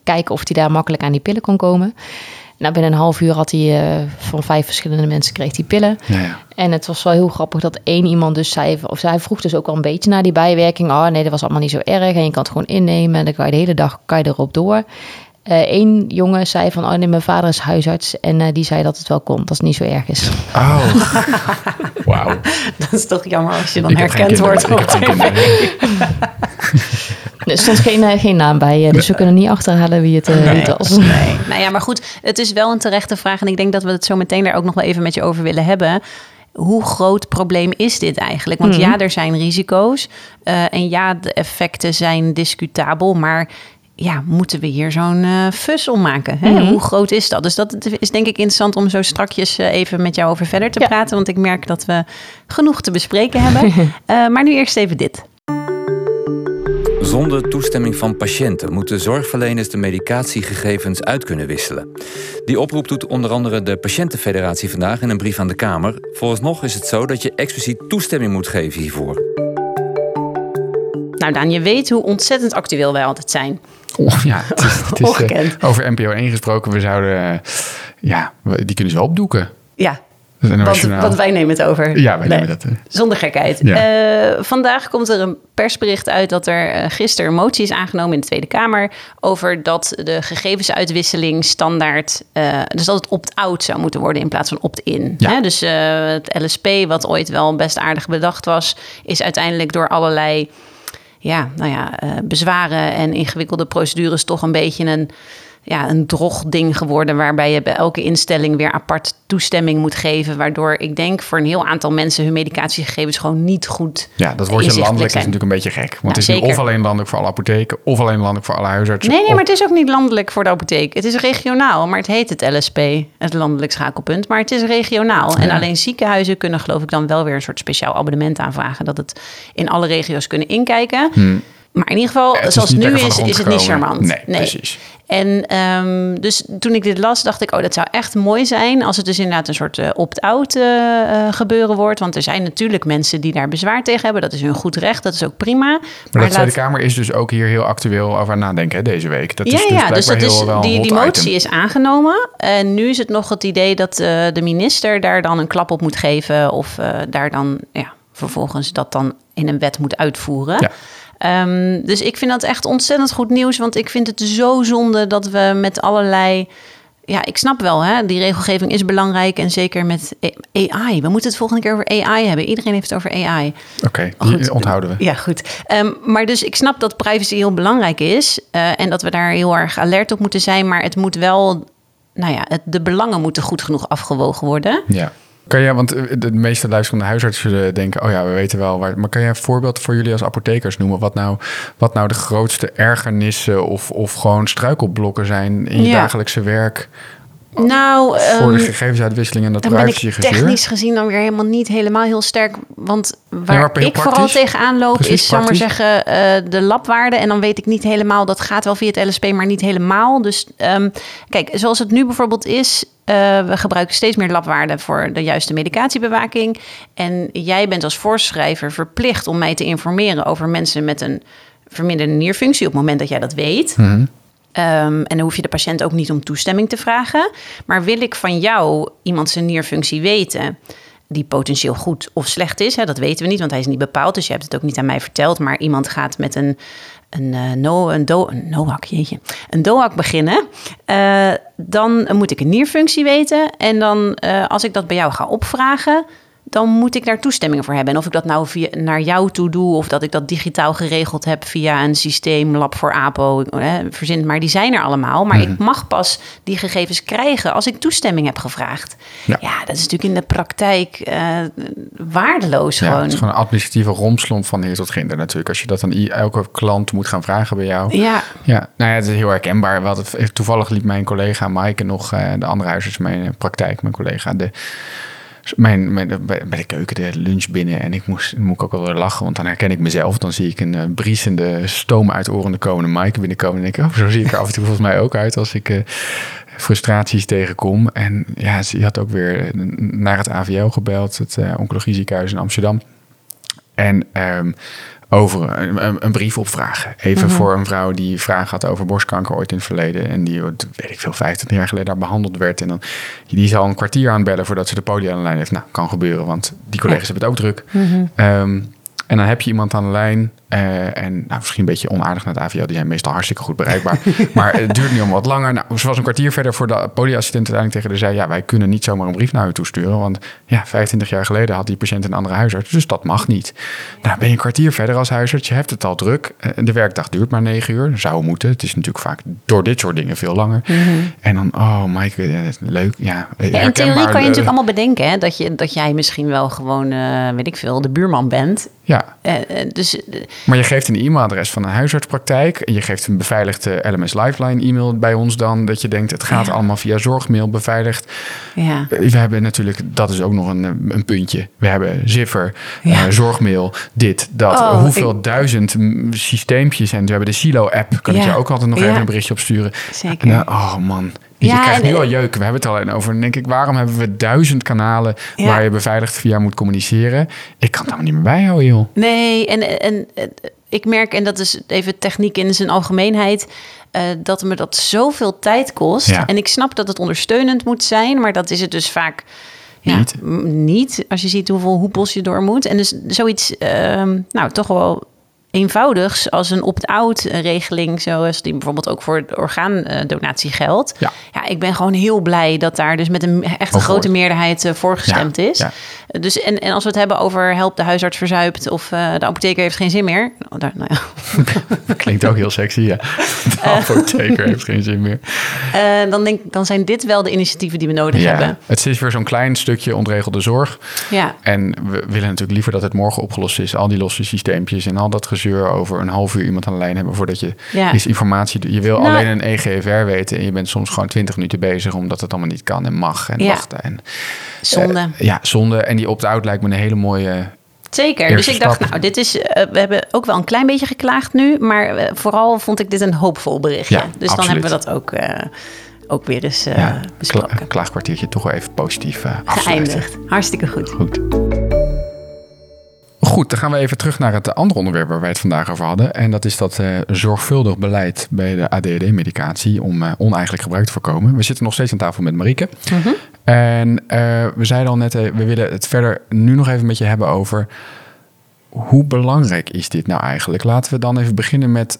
A: kijken of hij daar makkelijk aan die pillen kon komen. Nou, binnen een half uur had hij uh, van vijf verschillende mensen kreeg die pillen. Ja, ja. En het was wel heel grappig dat één iemand dus zei, of zij vroeg dus ook al een beetje naar die bijwerking. Oh nee, dat was allemaal niet zo erg en je kan het gewoon innemen en dan kan je de hele dag kan je erop door. Eén uh, jongen zei van, oh nee, mijn vader is huisarts en uh, die zei dat het wel kon, dat het niet zo erg is.
B: Oh, wauw.
D: Dat is toch jammer als je dan herkend wordt.
A: Er stond geen, eh, geen naam bij, dus we kunnen niet achterhalen wie het, uh, nee, was.
D: Nee. Nou ja, maar goed, het is wel een terechte vraag. En ik denk dat we het zo meteen daar ook nog wel even met je over willen hebben hoe groot probleem is dit eigenlijk? Want mhm. ja, er zijn risico's. Uh, en ja, de effecten zijn discutabel. Maar ja, moeten we hier zo'n uh, fus om maken? Hè? Mhm. Hoe groot is dat? Dus dat is denk ik interessant om zo strakjes even met jou over verder te praten. Want ik merk dat we genoeg te bespreken hebben. uh, maar nu eerst even dit.
G: Zonder toestemming van patiënten moeten zorgverleners de medicatiegegevens uit kunnen wisselen. Die oproep doet onder andere de Patiëntenfederatie vandaag in een brief aan de Kamer. Vooralsnog is het zo dat je expliciet toestemming moet geven hiervoor.
D: Nou, Daan, je weet hoe ontzettend actueel wij altijd zijn.
B: Oh, ja, het is, het is uh, over NPO 1 gesproken. We zouden, uh, ja, die kunnen ze wel opdoeken.
D: Ja, want, want, wij nemen het over.
B: Ja, wij nemen dat.
D: Zonder gekheid. Ja. Uh, vandaag komt er een persbericht uit dat er uh, gisteren een motie is aangenomen in de Tweede Kamer. over dat de gegevensuitwisseling standaard. dus dat het opt-out zou moeten worden in plaats van opt-in. Ja. Dus het LSP, wat ooit wel best aardig bedacht was, is uiteindelijk door allerlei. Ja, nou ja, bezwaren en ingewikkelde procedures toch een beetje een ja, een drogding geworden. Waarbij je bij elke instelling weer apart toestemming moet geven. Waardoor ik denk voor een heel aantal mensen hun medicatiegegevens gewoon niet goed.
B: Ja, dat wordt je landelijk is natuurlijk een beetje gek. Want het is nu of alleen landelijk voor alle apotheken. of alleen landelijk voor alle huisartsen.
D: Nee, nee, maar het is ook niet landelijk voor de apotheek. Het is regionaal, maar het heet het LSP, het landelijk schakelpunt. Maar het is regionaal. En alleen ziekenhuizen kunnen, geloof ik, dan wel weer een soort speciaal abonnement aanvragen. Dat het in alle regio's kunnen inkijken. Hmm. Maar in ieder geval, zoals het nu is, is het niet charmant.
B: Nee, nee. precies.
D: En um, dus toen ik dit las, dacht ik, oh, dat zou echt mooi zijn als het dus inderdaad een soort uh, opt-out uh, uh, gebeuren wordt. Want er zijn natuurlijk mensen die daar bezwaar tegen hebben. Dat is hun goed recht, dat is ook prima.
B: Maar, maar de Tweede Kamer is dus ook hier heel actueel over nadenken hè, deze week.
D: Dat ja, is dus ja, dus dat is, die, die motie is aangenomen. En nu is het nog het idee dat de minister daar dan een klap op moet geven. Of daar dan ja, vervolgens dat dan in een wet moet uitvoeren. Ja. Um, dus ik vind dat echt ontzettend goed nieuws. Want ik vind het zo zonde dat we met allerlei. Ja, ik snap wel, hè, die regelgeving is belangrijk. En zeker met AI. We moeten het volgende keer over AI hebben. Iedereen heeft het over AI.
B: Oké, okay, onthouden we.
D: Ja, goed. Um, maar dus ik snap dat privacy heel belangrijk is. Uh, en dat we daar heel erg alert op moeten zijn. Maar het moet wel. Nou ja, het, de belangen moeten goed genoeg afgewogen worden.
B: Ja. Kan je, want eh, de meeste luisterende huisartsen denken, oh ja, we weten wel waar. Maar kan je een voorbeeld voor jullie als apothekers noemen? Wat nou, wat nou de grootste ergernissen of, of gewoon struikelblokken zijn in je dagelijkse werk?
D: Nou,
B: voor de ehm, gegevensuitwisseling en dat privacygezeur?
D: technisch gezien dan weer helemaal niet helemaal heel sterk. Want waar ik vooral tegenaan loop is, zal maar zeggen, uh, de labwaarde. En dan weet ik niet helemaal, dat gaat wel via het LSP, maar niet helemaal. Dus um, kijk, zoals het nu bijvoorbeeld is, uh, we gebruiken steeds meer labwaarden voor de juiste medicatiebewaking. En jij bent als voorschrijver verplicht om mij te informeren over mensen met een verminderde nierfunctie op het moment dat jij dat weet.
B: Mhm.
D: Ehm, en dan hoef je de patiënt ook niet om toestemming te vragen. Maar wil ik van jou iemand zijn nierfunctie weten die potentieel goed of slecht is. Hè, dat weten we niet, want hij is niet bepaald. Dus je hebt het ook niet aan mij verteld. Maar iemand gaat met een, een, uh, no, een, do, een jeetje, een DOAC beginnen. Uh, dan moet ik een nierfunctie weten. En dan, uh, als ik dat bij jou ga opvragen dan moet ik daar toestemming voor hebben. En of ik dat nou via, naar jou toe doe, of dat ik dat digitaal geregeld heb via een systeem, Lab voor APO, hè, verzin, maar die zijn er allemaal. Maar
B: Mhm.
D: ik mag pas die gegevens krijgen als ik toestemming heb gevraagd. Ja,
B: Ja.
D: dat is natuurlijk in de praktijk eh, waardeloos
B: Ja,
D: gewoon.
B: het is gewoon een administratieve romslomp van hier tot ginder natuurlijk. Als je dat aan elke klant moet gaan vragen bij jou.
D: Ja,
B: Ja, nou ja, het is heel herkenbaar. Het- toevallig liep mijn collega Maaike nog, eh, de andere huisarts, mijn eh, praktijk, mijn collega, de, mijn, mijn, bij bij de keuken de lunch binnen. En ik moest, moet ik ook wel weer lachen, want dan herken ik mezelf. Dan zie ik een eh, briesende, stoom uit orende komende Maaike binnenkomen. En denk ik, oh, zo zie ik er af en toe volgens mij ook uit als ik eh, frustraties tegenkom. En ja, ze had ook weer eh, naar het AVL gebeld, het eh oncologie ziekenhuis in Amsterdam. En ehm, over een, een, een brief opvragen. Even voor een vrouw die vragen had over borstkanker ooit in het verleden. En die, weet ik veel, 25 jaar geleden daar behandeld werd. En dan, die zal een kwartier aanbellen voordat ze de poli aan de lijn heeft. Nou, kan gebeuren, want die collega's hebben het ook druk. Ehm, en dan heb je iemand aan de lijn. Eh, en nou, misschien een beetje onaardig naar het AVL. Die zijn meestal hartstikke goed bereikbaar. maar het duurt nu om wat langer. Nou, ze was een kwartier verder voor de polyassistent uiteindelijk tegen haar zei... ja, wij kunnen niet zomaar een brief naar u toesturen. Want ja, 25 jaar geleden had die patiënt een andere huisarts. Dus dat mag niet. Nou, ben je een kwartier verder als huisarts. Je hebt het al druk. Eh, De werkdag duurt maar negen uur. Zou moeten. Het is natuurlijk vaak door dit soort dingen veel langer. En dan, oh Mike, leuk. Ja,
D: Ja, in theorie kan je
B: eh,
D: natuurlijk allemaal bedenken hè, dat, je, dat jij misschien wel gewoon, weet ik veel, de buurman bent.
B: Ja,
D: dus
B: Maar je geeft een e-mailadres van een huisartspraktijk. En je geeft een beveiligde LMS Lifeline e-mail bij ons dan. Dat je denkt, het gaat
D: Ja.
B: allemaal via zorgmail beveiligd.
D: ja.
B: We hebben natuurlijk, dat is ook nog een, een puntje. We hebben Ziffer,
D: Ja.
B: eh, zorgmail, dit, dat.
D: Oh,
B: Hoeveel duizend systeempjes. En we hebben de Silo-app. Kan ik je ook altijd nog even een berichtje opsturen.
D: Zeker.
B: En, eh, oh man.
D: Ja,
B: je krijgt
D: en-
B: nu al jeuk. We hebben het alleen over. Dan denk ik, waarom hebben we duizend kanalen
D: Ja.
B: waar je beveiligd via moet communiceren? Ik kan het allemaal niet meer bijhouden, joh.
D: Nee, en, en, en ik merk, en dat is even techniek in zijn algemeenheid, eh, dat me dat zoveel tijd kost.
B: Ja.
D: En ik snap dat het ondersteunend moet zijn, maar dat is het dus vaak ja,
B: Niet.
D: niet. Als je ziet hoeveel hoepels je door moet. En dus zoiets, ehm, nou toch wel eenvoudigs als een opt-out regeling, zoals die bijvoorbeeld ook voor orgaandonatie geldt.
B: Ja.
D: ja, ik ben gewoon heel blij dat daar dus met een echt een
B: Over
D: grote meerderheid eh, voor gestemd
B: Ja,
D: is.
B: ja.
D: Dus en, en als we het hebben over help de huisarts verzuipt of eh, de apotheker heeft geen zin meer. Nou, daar, nou ja.
B: Klinkt ook heel sexy, ja. De apotheker heeft geen zin meer.
D: Eh, dan, denk, ik, dan zijn dit wel de initiatieven die we nodig hebben.
B: Het is weer zo'n klein stukje ontregelde zorg.
D: Ja.
B: En we willen natuurlijk liever dat het morgen opgelost is. Al die losse systeempjes en al dat gezeur over een half uur iemand aan de lijn hebben voordat je
D: Ja.
B: is informatie. Je wil
D: Nou-
B: alleen een EGFR weten en je bent soms gewoon 20 minuten bezig omdat het allemaal niet kan en mag en
D: Ja.
B: wachten. En,
D: Zonde.
B: eh, ja, zonde. En die opt-out lijkt me een hele mooie.
D: Zeker. Dus ik dacht, nou, dit is. eh, we hebben ook wel een klein beetje geklaagd nu. Maar eh, vooral vond ik dit een hoopvol berichtje.
B: Ja,
D: dus dan hebben we dat ook, ook weer eens eh,
B: ja,
D: besproken.
B: klaagkwartiertje toch wel even positief afsluiten.
D: Geëindigd. Hartstikke goed.
B: Goed. Goed, dan gaan we even terug naar het andere onderwerp waar wij het vandaag over hadden. En dat is dat eh, zorgvuldig beleid bij de ADHD-medicatie om eh, oneigenlijk gebruik te voorkomen. We zitten nog steeds aan tafel met Marieke. En eh, we zeiden al net, we willen het verder nu nog even met je hebben over hoe belangrijk is dit nou eigenlijk? Laten we dan even beginnen met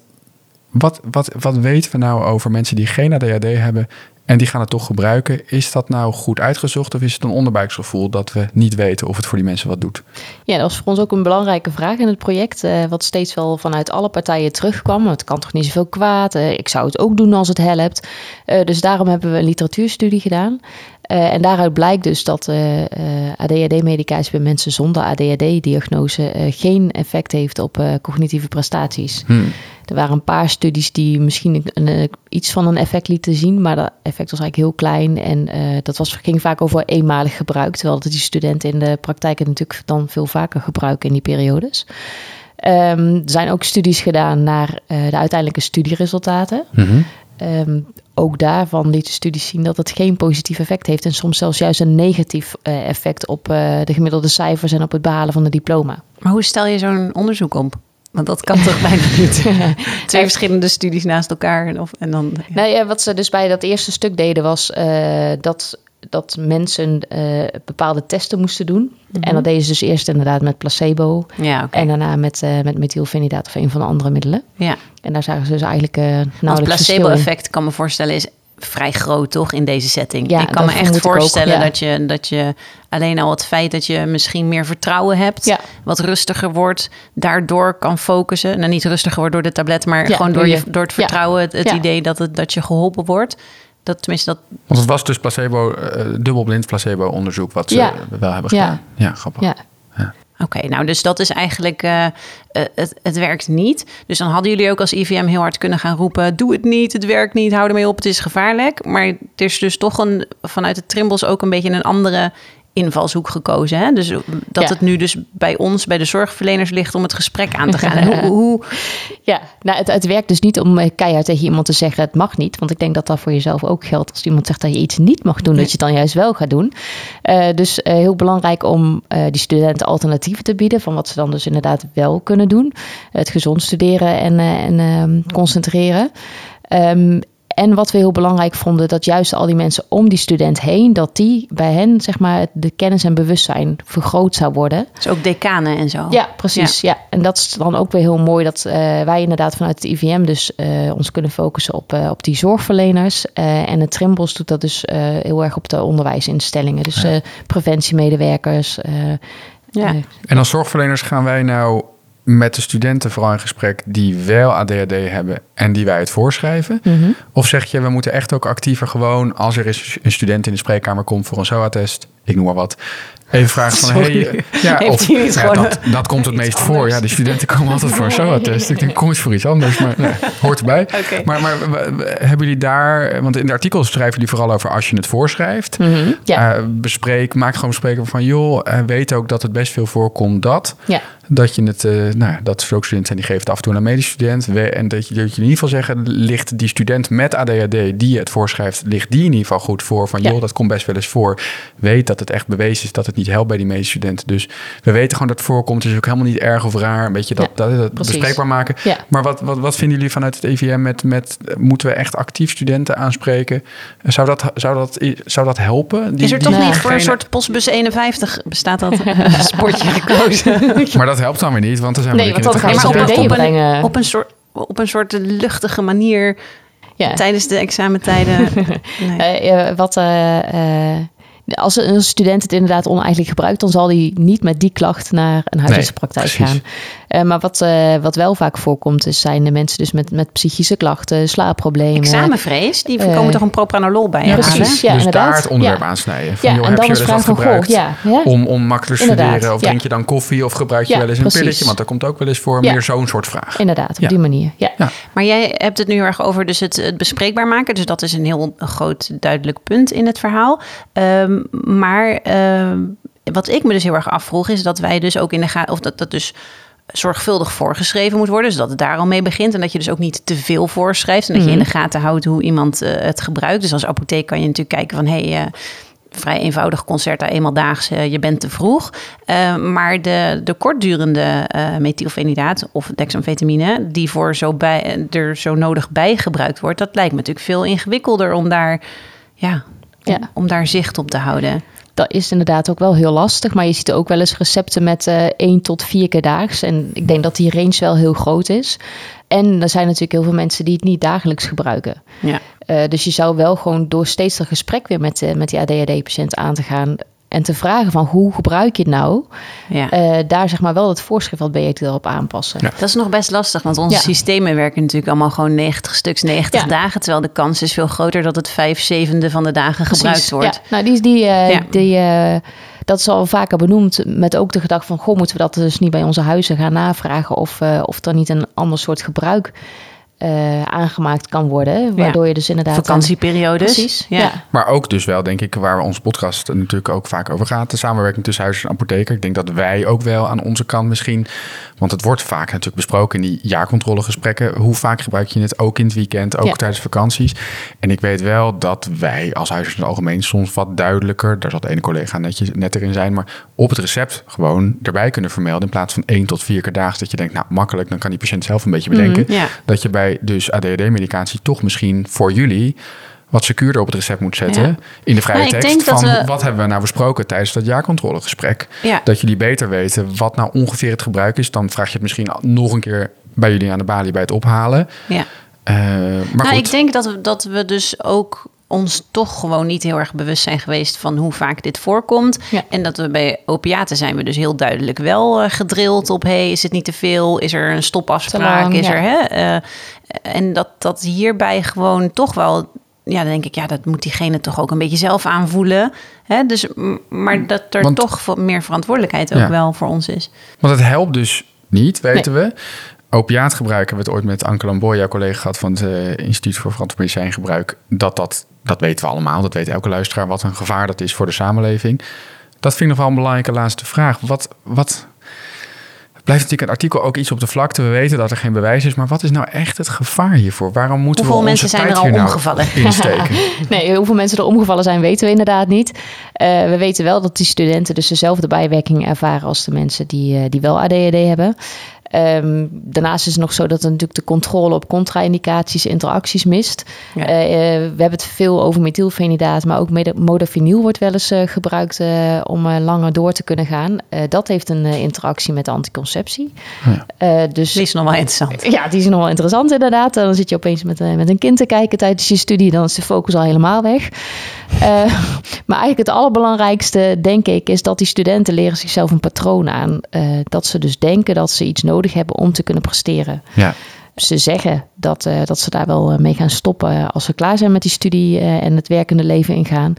B: wat, wat, wat weten we nou over mensen die geen ADHD hebben en die gaan het toch gebruiken? Is dat nou goed uitgezocht of is het een onderbuiksgevoel dat we niet weten of het voor die mensen wat doet?
A: Ja, dat was voor ons ook een belangrijke vraag in het project. eh, wat steeds wel vanuit alle partijen terugkwam. Het kan toch niet zoveel kwaad. eh, ik zou het ook doen als het helpt. Eh, dus daarom hebben we een literatuurstudie gedaan. Eh, en daaruit blijkt dus dat eh, eh, ADHD-medicatie bij mensen zonder ADHD-diagnose geen effect heeft op cognitieve prestaties. Er waren een paar studies die misschien een, een, iets van een effect lieten zien, maar dat effect was eigenlijk heel klein. En dat was, ging vaak over eenmalig gebruik, terwijl dat die studenten in de praktijk het natuurlijk dan veel vaker gebruiken in die periodes. Ehm, er zijn ook studies gedaan naar de uiteindelijke studieresultaten. Ehm, ook daarvan lieten studies zien dat het geen positief effect heeft en soms zelfs juist een negatief eh, effect op eh, de gemiddelde cijfers en op het behalen van de diploma.
D: Maar hoe stel je zo'n onderzoek op? Want dat kan toch bijna niet? Twee verschillende studies naast elkaar. Of, en dan,
A: ja. Nou ja, wat ze dus bij dat eerste stuk deden was uh, dat, dat mensen uh, bepaalde testen moesten doen. Mm -hmm. En dat deden ze dus eerst inderdaad met placebo.
D: Ja, okay.
A: En daarna met, uh, met methylfenidaat of een van de andere middelen.
D: Ja.
A: En daar zagen ze dus eigenlijk uh,
D: nou Het placebo-effect kan me voorstellen is vrij groot, toch, in deze setting. Ja, ik kan me echt voorstellen ook, ja. dat, je, dat je alleen al het feit dat je misschien meer vertrouwen hebt, ja. wat rustiger wordt, daardoor kan focussen. Nou, niet rustiger wordt door de tablet, maar gewoon door, je, door het vertrouwen, het, het idee dat, het, dat je geholpen wordt. Dat, tenminste, dat...
B: Want het was dus placebo, uh, dubbelblind placebo-onderzoek wat ze wel hebben gedaan. Ja, grappig.
A: Ja.
D: Oké, okay, nou dus dat is eigenlijk, uh, uh, het, het werkt niet. Dus dan hadden jullie ook als IVM heel hard kunnen gaan roepen... doe het niet, het werkt niet, hou ermee op, het is gevaarlijk. Maar het is dus toch een, vanuit de Trimbos ook een beetje een andere invalshoek gekozen. Hè? Dus dat ja. het nu dus bij ons, bij de zorgverleners ligt om het gesprek aan te gaan. En hoe, hoe...
A: Ja, nou, het, het werkt dus niet om keihard tegen iemand te zeggen het mag niet. Want ik denk dat dat voor jezelf ook geldt. Als iemand zegt dat je iets niet mag doen, nee. dat je het dan juist wel gaat doen. Uh, dus uh, heel belangrijk om uh, die studenten alternatieven te bieden van wat ze dan dus inderdaad wel kunnen doen. Het gezond studeren en, en concentreren. Um, en wat we heel belangrijk vonden, dat juist al die mensen om die student heen, dat die bij hen, zeg maar, de kennis en bewustzijn vergroot zou worden.
D: Dus ook decanen en zo.
A: Ja, precies. Ja. ja. En dat is dan ook weer heel mooi dat uh, wij inderdaad vanuit het IVM dus uh, ons kunnen focussen op, uh, op die zorgverleners. en het Trimbos doet dat dus heel erg op de onderwijsinstellingen. Dus preventiemedewerkers.
B: ja. En als zorgverleners gaan wij nou met de studenten vooral in gesprek die wel ADHD hebben en die wij het voorschrijven? Mm -hmm. Of zeg je, we moeten echt ook actiever gewoon, als er is een student in de spreekkamer komt voor een SOA-test, ik noem maar wat, even vragen van, hey, ja, of, ja, dat, dat komt het meest voor. Ja, de studenten komen altijd voor een SOA-test. Ik denk, kom eens voor iets anders, maar nee, hoort erbij.
D: Okay.
B: Maar, maar hebben jullie daar, want in de artikels schrijven jullie vooral over als je het voorschrijft.
A: Mm -hmm. ja.
B: uh, bespreek, maak gewoon bespreken van, joh, uh, weet ook dat het best veel voorkomt dat.
A: Ja.
B: Dat je het, uh, nou, dat er ook studenten zijn die geven het af en toe aan een medestudent. En dat je, dat je in ieder geval zeggen, ligt die student met ADHD die het voorschrijft, ligt die in ieder geval goed voor. Van joh, dat komt best wel eens voor. Weet dat het echt bewezen is dat het niet helpt bij die medestudenten. Dus we weten gewoon dat het voorkomt. Het is ook helemaal niet erg of raar. Een beetje dat, ja, dat, dat bespreekbaar maken.
A: Ja.
B: Maar wat, wat, wat vinden jullie vanuit het EVM met, met moeten we echt actief studenten aanspreken? Zou dat, zou dat, zou dat helpen?
D: Die, is er toch niet voor een soort postbus 51 bestaat dat sportje gekozen?
B: maar dat helpt dan weer niet, want er zijn
A: nee,
B: we
A: want
D: op, een, op, een, op, een soort, op een soort luchtige manier ja. tijdens de examentijden.
A: nee. uh, wat uh, uh, als een student het inderdaad oneigenlijk gebruikt, dan zal hij niet met die klacht naar een huisartsenpraktijk nee, gaan. Uh, maar wat, uh, wat wel vaak voorkomt, is, zijn de mensen dus met, met psychische klachten, slaapproblemen.
D: Examenvrees, die komen uh, toch een propranolol bij
A: ja, precies, ja,
B: dus
A: inderdaad.
B: daar het onderwerp
A: ja.
B: aansnijden. Van,
A: ja,
B: joh,
A: en
B: heb
A: dan
B: je
A: is
B: er
A: vraag van,
B: gebruikt
A: goh, ja, ja.
B: Om, om makkelijker te studeren? Of drink je dan koffie of gebruik je wel eens een
A: precies.
B: pilletje? Want dat komt ook wel eens voor meer zo'n soort vraag.
A: Inderdaad, op die manier. Ja.
D: Maar jij hebt het nu heel erg over dus het, het bespreekbaar maken. Dus dat is een heel groot duidelijk punt in het verhaal. Um, maar... Um, wat ik me dus heel erg afvroeg, is dat wij dus ook in de gaten, of dat dat dus zorgvuldig voorgeschreven moet worden, dus dat het daar al mee begint en dat je dus ook niet te veel voorschrijft en dat je in de gaten houdt hoe iemand uh, het gebruikt. Dus als apotheek kan je natuurlijk kijken van hé, hey, uh, vrij eenvoudig concert, eenmaal daags, uh, je bent te vroeg. Uh, maar de, de kortdurende uh, methylfenidaat of dexamfetamine, die voor zo bij, er zo nodig bij gebruikt wordt, dat lijkt me natuurlijk veel ingewikkelder om daar, ja, om, ja. om daar zicht op te houden
A: dat is inderdaad ook wel heel lastig. Maar je ziet ook wel eens recepten met uh, één tot vier keer daags. En ik denk dat die range wel heel groot is. En er zijn natuurlijk heel veel mensen die het niet dagelijks gebruiken.
D: Ja.
A: Uh, dus je zou wel gewoon door steeds dat gesprek weer met, uh, met die ADHD-patiënt aan te gaan en te vragen van hoe gebruik je het nou,
D: ja.
A: uh, daar zeg maar wel het voorschrift wat beter erop aanpassen.
D: Ja. Dat is nog best lastig, want onze ja. systemen werken natuurlijk allemaal gewoon 90 stuks, 90 dagen, terwijl de kans is veel groter dat het vijf zevende van de dagen Precies. gebruikt wordt.
A: Ja. Nou, die, die, uh, die uh, dat is al vaker benoemd met ook de gedachte van, goh, moeten we dat dus niet bij onze huizen gaan navragen of, of er niet een ander soort gebruik uh, aangemaakt kan worden. Waardoor je dus inderdaad...
D: Vakantieperiodes.
A: Precies,
B: ja. Maar ook dus wel, denk ik, waar onze podcast natuurlijk ook vaak over gaat. De samenwerking tussen huis en apotheker. Ik denk dat wij ook wel aan onze kant misschien... Want het wordt vaak natuurlijk besproken in die jaarcontrolegesprekken. Hoe vaak gebruik je het? Ook in het weekend, ook tijdens vakanties. En ik weet wel dat wij als huisarts in het algemeen soms wat duidelijker... daar zal de ene collega netjes, net erin zijn... maar op het recept gewoon erbij kunnen vermelden... in plaats van één tot vier keer daags dat je denkt... nou, makkelijk, dan kan die patiënt zelf een beetje bedenken. Mhm, dat je bij dus ADHD-medicatie toch misschien voor jullie wat secuurder op het recept moet zetten. In de vrije tekst van wat hebben we nou besproken tijdens dat jaarcontrolegesprek. Ja. Dat jullie beter weten wat nou ongeveer het gebruik is. Dan vraag je het misschien nog een keer bij jullie aan de balie bij het ophalen.
D: Ja. Uh, maar nou, ik denk dat we, dat we dus ook ons toch gewoon niet heel erg bewust zijn geweest van hoe vaak dit voorkomt. En dat we bij opiaten zijn we dus heel duidelijk wel uh, gedrild op: hey, is het niet te veel? Is er een stopafspraak? is er hè? Uh, en dat dat hierbij gewoon toch wel. Ja, dan denk ik, ja, dat moet diegene toch ook een beetje zelf aanvoelen. Hè? Dus, maar dat er toch meer verantwoordelijkheid ook wel voor ons is.
B: Want het helpt dus niet, weten we. Opiaatgebruik hebben we het ooit met Anke Lamboy, jouw collega, gehad van het uh, Instituut voor Verantwoord Medicijngebruik. Dat dat dat weten we allemaal, dat weet elke luisteraar, wat een gevaar dat is voor de samenleving. Dat vind ik nog wel een belangrijke laatste vraag. Wat, wat blijft natuurlijk een artikel ook iets op de vlakte. We weten dat er geen bewijs is, maar wat is nou echt het gevaar hiervoor? Waarom moeten
D: hoeveel
B: we
D: mensen zijn er al
B: nou
D: omgevallen?
A: Nee, hoeveel mensen er omgevallen zijn, weten we inderdaad niet. Uh, we weten wel dat die studenten dus dezelfde bijwerking ervaren als de mensen die, uh, die wel ADHD hebben. Um, daarnaast is het nog zo dat er natuurlijk de controle op contra-indicaties, interacties mist. Ja. Uh, we hebben het veel over methylfenidaat, maar ook modafinil wordt wel eens uh, gebruikt uh, om langer door te kunnen gaan. dat heeft een interactie met de anticonceptie.
D: Ja. dus, die is nog wel interessant.
A: Ja, die is nog wel interessant inderdaad. Dan zit je opeens met, met een kind te kijken tijdens je studie, dan is de focus al helemaal weg. maar eigenlijk het allerbelangrijkste, denk ik, is dat die studenten leren zichzelf een patroon aan. dat ze dus denken dat ze iets nodig nodig hebben om te kunnen presteren. Ja. Ze zeggen dat, uh, dat ze daar wel eh, mee gaan stoppen als ze klaar zijn met die studie uh, en het werkende leven ingaan.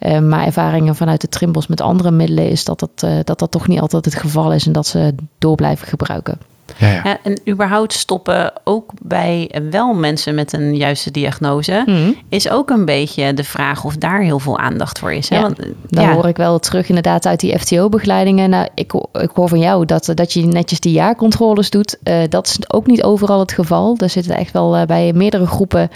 A: Uh, maar ervaringen vanuit de Trimbos met andere middelen is dat dat, dat dat toch niet altijd het geval is en dat ze door blijven gebruiken.
D: Ja, ja. en überhaupt stoppen ook bij wel mensen met een juiste diagnose... Mhm. is ook een beetje de vraag of daar heel veel aandacht voor is. Hè? Want,
A: daar hoor ik wel terug inderdaad uit die FTO-begeleidingen. Nou, ik, ik hoor van jou dat, dat je netjes die jaarcontroles doet. Uh, dat is ook niet overal het geval. Er zitten echt wel uh, bij meerdere groepen...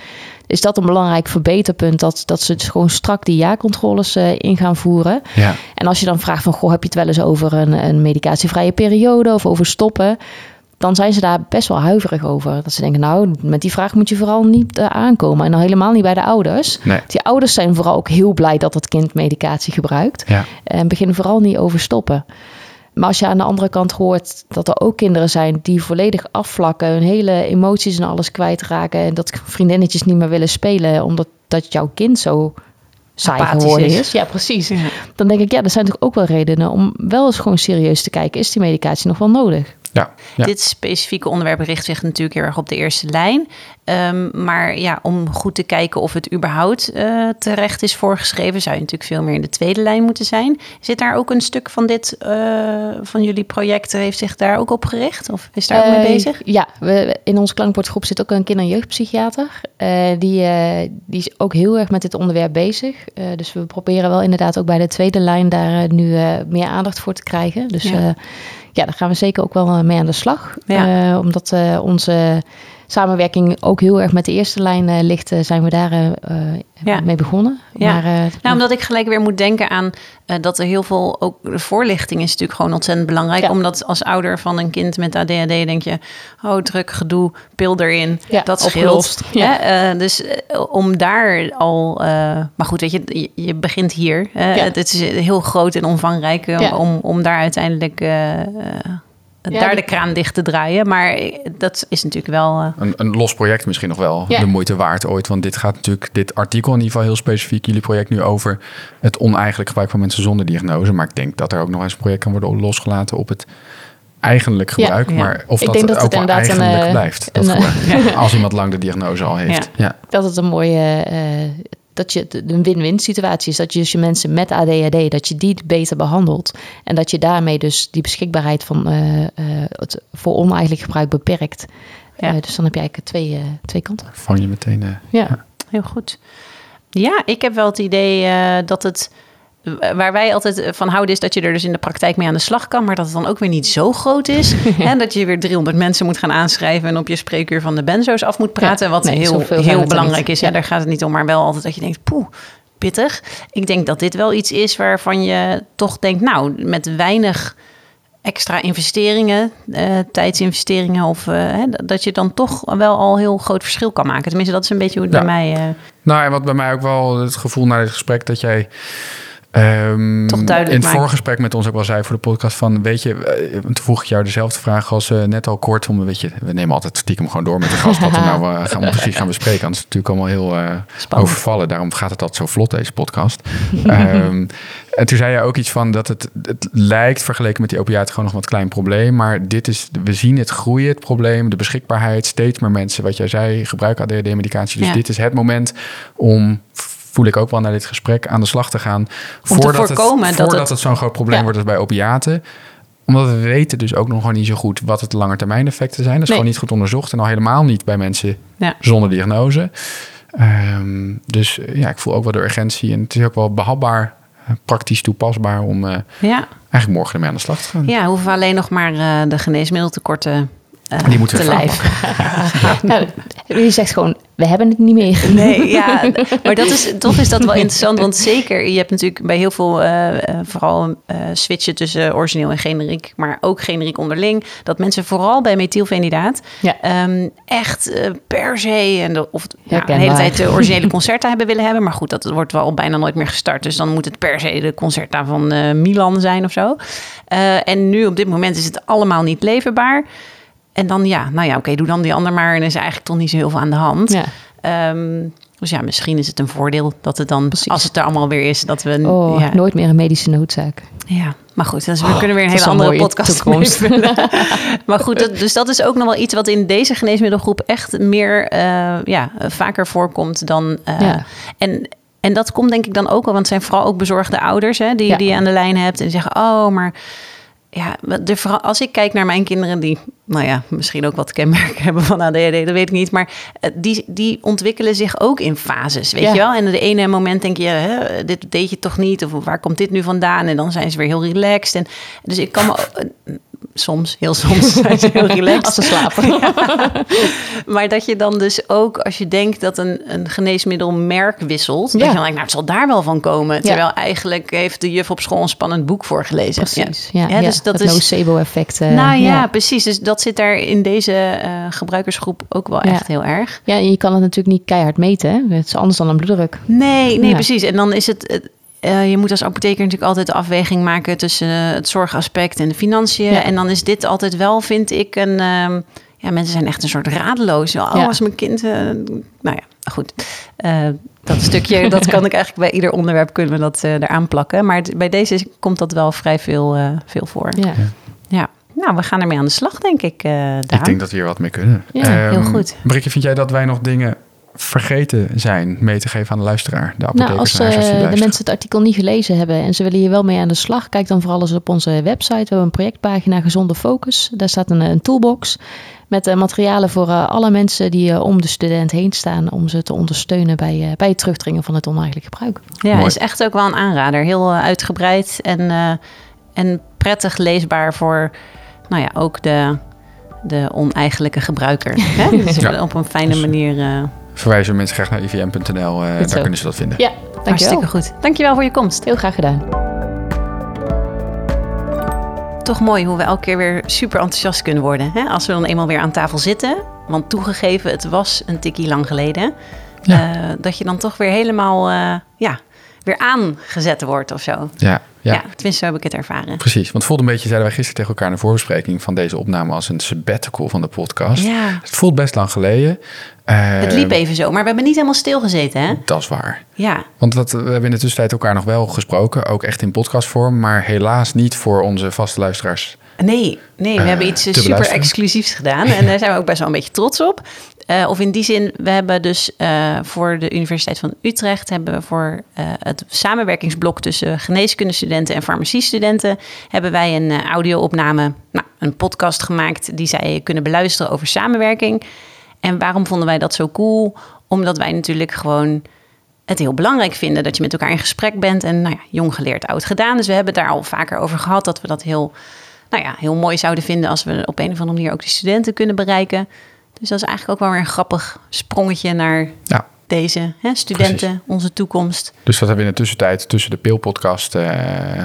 A: is dat een belangrijk verbeterpunt... dat, dat ze dus gewoon strak die jaarcontroles uh, in gaan voeren. Ja. En als je dan vraagt van... goh, heb je het wel eens over een, een medicatievrije periode... of over stoppen dan zijn ze daar best wel huiverig over. Dat ze denken, nou, met die vraag moet je vooral niet uh, aankomen. En dan helemaal niet bij de ouders. Die ouders zijn vooral ook heel blij dat het kind medicatie gebruikt. Ja. En beginnen vooral niet over stoppen. Maar als je aan de andere kant hoort dat er ook kinderen zijn die volledig afvlakken, hun hele emoties en alles kwijtraken. En dat vriendinnetjes niet meer willen spelen, omdat dat jouw kind zo saai geworden is. Ja, precies. Dan denk ik, ja, er zijn toch ook wel redenen om wel eens gewoon serieus te kijken. Is die medicatie nog wel nodig?
B: Ja,
D: Dit specifieke onderwerp richt zich natuurlijk heel erg op de eerste lijn. Um, maar ja, om goed te kijken of het überhaupt uh, terecht is voorgeschreven, zou je natuurlijk veel meer in de tweede lijn moeten zijn. Zit daar ook een stuk van dit, uh, van jullie project, heeft zich daar ook op gericht? Of is daar ook mee eh, bezig?
A: Ja, we, in onze klankbordgroep zit ook een kinder- en jeugdpsychiater. die, die is ook heel erg met dit onderwerp bezig. dus we proberen wel inderdaad ook bij de tweede lijn daar nu meer aandacht voor te krijgen. Dus ja ja, daar gaan we zeker ook wel eh, mee aan de slag. Ja. Uh, omdat uh, onze samenwerking ook heel erg met de eerste lijn uh, ligt, zijn we daar ja. mee begonnen.
D: Ja. Maar, nou, omdat ik gelijk weer moet denken aan dat er heel veel, ook de voorlichting is natuurlijk gewoon ontzettend belangrijk. Ja. Omdat als ouder van een kind met ADHD denk je, oh druk, gedoe, pil erin, ja, dat scheelt. Ja. dus om daar al, maar goed, weet je, je, begint hier. het is heel groot en omvangrijk om, om daar uiteindelijk daar de kraan dicht te draaien. Maar dat is natuurlijk wel. Uh...
B: Een, een, los project misschien nog wel de moeite waard ooit. Want dit gaat natuurlijk, dit artikel in ieder geval heel specifiek, jullie project nu over het oneigenlijk gebruik van mensen zonder diagnose. Maar ik denk dat er ook nog eens een project kan worden losgelaten op het eigenlijk gebruik. Maar of dat, dat ook wel eigenlijk een, blijft. Dat een, als iemand lang de diagnose al heeft. Ja.
A: Dat het een mooie. Uh, dat je een win-win situatie is. Dat je dus je mensen met ADHD, dat je die beter behandelt. En dat je daarmee dus die beschikbaarheid van, uh, uh, het voor oneigenlijk gebruik beperkt. Ja. dus dan heb je eigenlijk twee, twee kanten.
B: Vang je meteen.
D: ja. ja, heel goed. Ja, ik heb wel het idee dat het waar wij altijd van houden is dat je er dus in de praktijk mee aan de slag kan, maar dat het dan ook weer niet zo groot is. En dat je weer 300 mensen moet gaan aanschrijven en op je spreekuur van de benzo's af moet praten. wat heel, heel belangrijk is. Ja, daar gaat het niet om, maar wel altijd dat je denkt, poeh, pittig. Ik denk dat dit wel iets is waarvan je toch denkt, nou, met weinig extra investeringen, uh, tijdsinvesteringen, of uh, dat je dan toch wel al heel groot verschil kan maken. Tenminste, dat is een beetje hoe het bij mij. Uh...
B: Nou, en wat bij mij ook wel het gevoel na dit gesprek dat jij Um,
D: Toch duidelijk
B: In het voorgesprek met ons ook wel zei voor de podcast van... weet je, uh, toen vroeg ik jou dezelfde vraag als uh, net al kort. Om, weet je, we nemen altijd stiekem gewoon door met de gast... wat we nou uh, gaan we precies gaan bespreken. Anders is het natuurlijk allemaal heel overvallen. Daarom gaat het altijd zo vlot, deze podcast. um, en toen zei je ook iets van dat het, het lijkt vergeleken met die opiaten gewoon nog wat klein probleem. Maar dit is, we zien het groeien, het probleem, de beschikbaarheid. Steeds meer mensen, wat jij zei, gebruiken ADHD-medicatie. Dus ja. dit is het moment om voel ik ook wel naar dit gesprek aan de slag te gaan.
D: Om voordat te voorkomen
B: het, voordat het, zo'n groot probleem wordt als bij opiaten omdat we weten dus ook nog gewoon niet zo goed wat het langetermijneffecten zijn. Dat is gewoon niet goed onderzocht. En al helemaal niet bij mensen ja. zonder diagnose. Um, dus ja, ik voel ook wel de urgentie. En het is ook wel behapbaar, eh, praktisch toepasbaar om uh, ja. eigenlijk morgen ermee aan de slag te gaan.
D: Ja, hoeven we alleen nog maar uh, de geneesmiddeltekorten uh,
B: Die moeten
D: te lijf.
A: nou, je zegt gewoon, we hebben het niet meer.
D: Nee, ja, maar dat is, toch is dat wel interessant. Want zeker, je hebt natuurlijk bij heel veel, uh, vooral uh, switchen tussen origineel en generiek, maar ook generiek onderling, dat mensen vooral bij methylfenidaat ja. um, echt per se en de, of ja, de hele tijd de originele concerta hebben willen hebben. Maar goed, dat wordt wel bijna nooit meer gestart. Dus dan moet het per se de concerta van Milan zijn of zo. en nu op dit moment is het allemaal niet leverbaar. En dan ja, nou ja, oké, doe dan die ander maar. En is eigenlijk toch niet zo heel veel aan de hand. Ja. Ehm, dus ja, misschien is het een voordeel dat het dan, als het er allemaal weer is, dat we...
A: Oh, ja. nooit meer een medische noodzaak.
D: Ja, maar goed, dus we oh, kunnen weer een hele andere podcast maar goed, dat, dus dat is ook nog wel iets wat in deze geneesmiddelgroep echt meer, uh, ja, vaker voorkomt dan... Uh, ja. En en dat komt denk ik dan ook wel, want het zijn vooral ook bezorgde ouders hè, die, die je aan de lijn hebt en zeggen: Oh, maar ja, de, als ik kijk naar mijn kinderen die, nou ja, misschien ook wat kenmerken hebben van ADHD, dat weet ik niet. Maar eh, die, die ontwikkelen zich ook in fases, weet je wel? En de ene moment denk je, hè, dit deed je toch niet? Of waar komt dit nu vandaan? En dan zijn ze weer heel relaxed. En, dus ik kan me soms, heel soms zijn ze heel relaxed.
A: Als ze slapen.
D: Maar dat je dan dus ook, als je denkt dat een, een geneesmiddel merk wisselt, ja. dat je dan denkt, nou, het zal daar wel van komen. Terwijl eigenlijk heeft de juf op school een spannend boek voorgelezen.
A: Precies, ja. ja, dus dat is nocebo-effect. Uh,
D: nou ja, precies. Dus dat zit daar in deze uh, gebruikersgroep ook wel echt heel erg.
A: Ja, en je kan het natuurlijk niet keihard meten. Hè? Het is anders dan een bloeddruk.
D: Nee, nee, precies. En dan is het uh, je moet als apotheker natuurlijk altijd de afweging maken tussen het zorgaspect en de financiën. En dan is dit altijd wel, vind ik, een. Uh, ja, mensen zijn echt een soort radeloos. Oh, ja. als mijn kind. Uh, nou ja, goed. Uh, dat stukje, dat kan ik eigenlijk bij ieder onderwerp kunnen we dat eraan plakken. Maar bij deze komt dat wel vrij veel, veel voor. Ja. ja. Nou, we gaan ermee aan de slag, denk ik.
B: ik denk dat we hier wat mee kunnen.
D: Ja, heel ehm, goed.
B: Brikke, vind jij dat wij nog dingen vergeten zijn mee te geven aan de luisteraar? De
A: nou, als uh, de mensen het artikel niet gelezen hebben en ze willen hier wel mee aan de slag, kijk dan vooral eens op onze website. We hebben een projectpagina Gezonde Focus. Daar staat een, een toolbox met uh, materialen voor uh, alle mensen die om de student heen staan om ze te ondersteunen bij, bij het terugdringen van het oneigenlijk gebruik.
D: Ja, Mooi. is echt ook wel een aanrader. Heel uitgebreid en, en prettig leesbaar voor nou ja, ook de, de oneigenlijke gebruiker. Hè? Dus ja. op een fijne dus- manier
B: verwijzen mensen graag naar ivm.nl. Uh, eh, daar kunnen ze dat vinden.
D: Ja, dankjewel. Hartstikke goed. Dankjewel voor je komst.
A: Heel graag gedaan.
D: Toch mooi hoe we elke keer weer super enthousiast kunnen worden. Hè? Als we dan eenmaal weer aan tafel zitten. Want toegegeven, het was een tikkie lang geleden. Ja. Uh, dat je dan toch weer helemaal uh, ja, weer aangezet wordt of zo.
B: Ja, ja. ja,
D: tenminste heb ik het ervaren.
B: Precies, want het voelt een beetje, zeiden wij gisteren tegen elkaar in de voorbespreking van deze opname als een sabbatical van de podcast.
D: Ja.
B: Het voelt best lang geleden.
D: het liep even zo, maar we hebben niet helemaal stilgezeten, hè?
B: Dat is waar.
D: Ja.
B: Want dat, we hebben in de tussentijd elkaar nog wel gesproken, ook echt in podcastvorm, maar helaas niet voor onze vaste luisteraars.
D: Nee, nee we uh, hebben iets super exclusiefs gedaan en daar zijn we ook best wel een beetje trots op. Uh, of in die zin, we hebben dus uh, voor de Universiteit van Utrecht... hebben we voor uh, het samenwerkingsblok tussen geneeskundestudenten en farmaciestudenten... hebben wij een audio-opname, nou, een podcast gemaakt... die zij kunnen beluisteren over samenwerking. En waarom vonden wij dat zo cool? Omdat wij natuurlijk gewoon het heel belangrijk vinden dat je met elkaar in gesprek bent. En nou ja, jong geleerd, oud gedaan. Dus we hebben daar al vaker over gehad dat we dat heel, nou ja, heel mooi zouden vinden als we op een of andere manier ook de studenten kunnen bereiken. Dus dat is eigenlijk ook wel weer een grappig sprongetje naar ja. deze hè, studenten, onze toekomst.
B: Dus wat hebben we in de tussentijd tussen de Peel-podcast uh,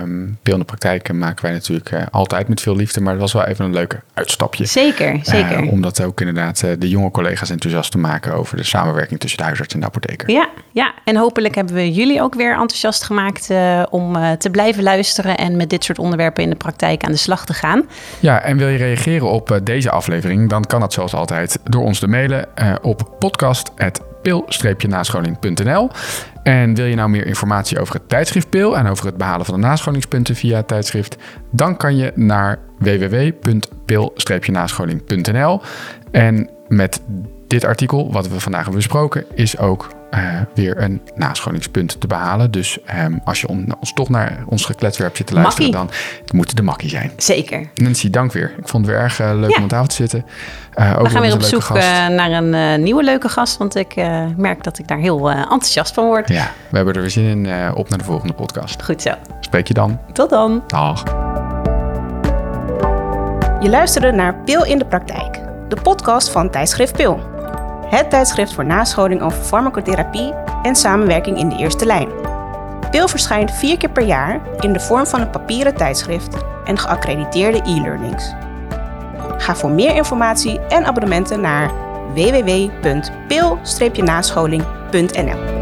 B: Um, Peel in de praktijk maken wij natuurlijk uh, altijd met veel liefde, maar het was wel even een leuke uitstapje.
D: Zeker, zeker.
B: Uh, om dat ook inderdaad uh, de jonge collega's enthousiast te maken over de samenwerking tussen de huisarts en de apotheker.
D: Ja, ja. en hopelijk hebben we jullie ook weer enthousiast gemaakt om te blijven luisteren en met dit soort onderwerpen in de praktijk aan de slag te gaan.
B: Ja, en wil je reageren op deze aflevering, dan kan dat zoals altijd door ons te mailen op podcast.pil-nascholing.nl. En wil je nou meer informatie over het tijdschrift Pil en over het behalen van de nascholingspunten via het tijdschrift, dan kan je naar www.pil-nascholing.nl. En met dit artikel, wat we vandaag hebben besproken, is ook uh, weer een nascholingspunt te behalen. Dus um, als je on, ons toch naar ons gekletwerp zit te luisteren, makkie. dan moet het de makkie zijn.
D: Zeker.
B: Nancy, dank weer. Ik vond het weer erg uh, leuk ja. om aan tafel te zitten.
D: Uh, we gaan weer op zoek naar een nieuwe leuke gast, want ik merk dat ik daar heel enthousiast van word.
B: Ja, we hebben er weer zin in op naar de volgende podcast.
D: Goed zo.
B: Spreek je dan.
D: Tot dan.
B: Dag.
C: Je luisterde naar Pil in de Praktijk, de podcast van tijdschrift Pil het tijdschrift voor nascholing over farmacotherapie en samenwerking in de eerste lijn. Pil verschijnt vier keer per jaar in de vorm van een papieren tijdschrift en geaccrediteerde e-learnings. Ga voor meer informatie en abonnementen naar www.pil-nascholing.nl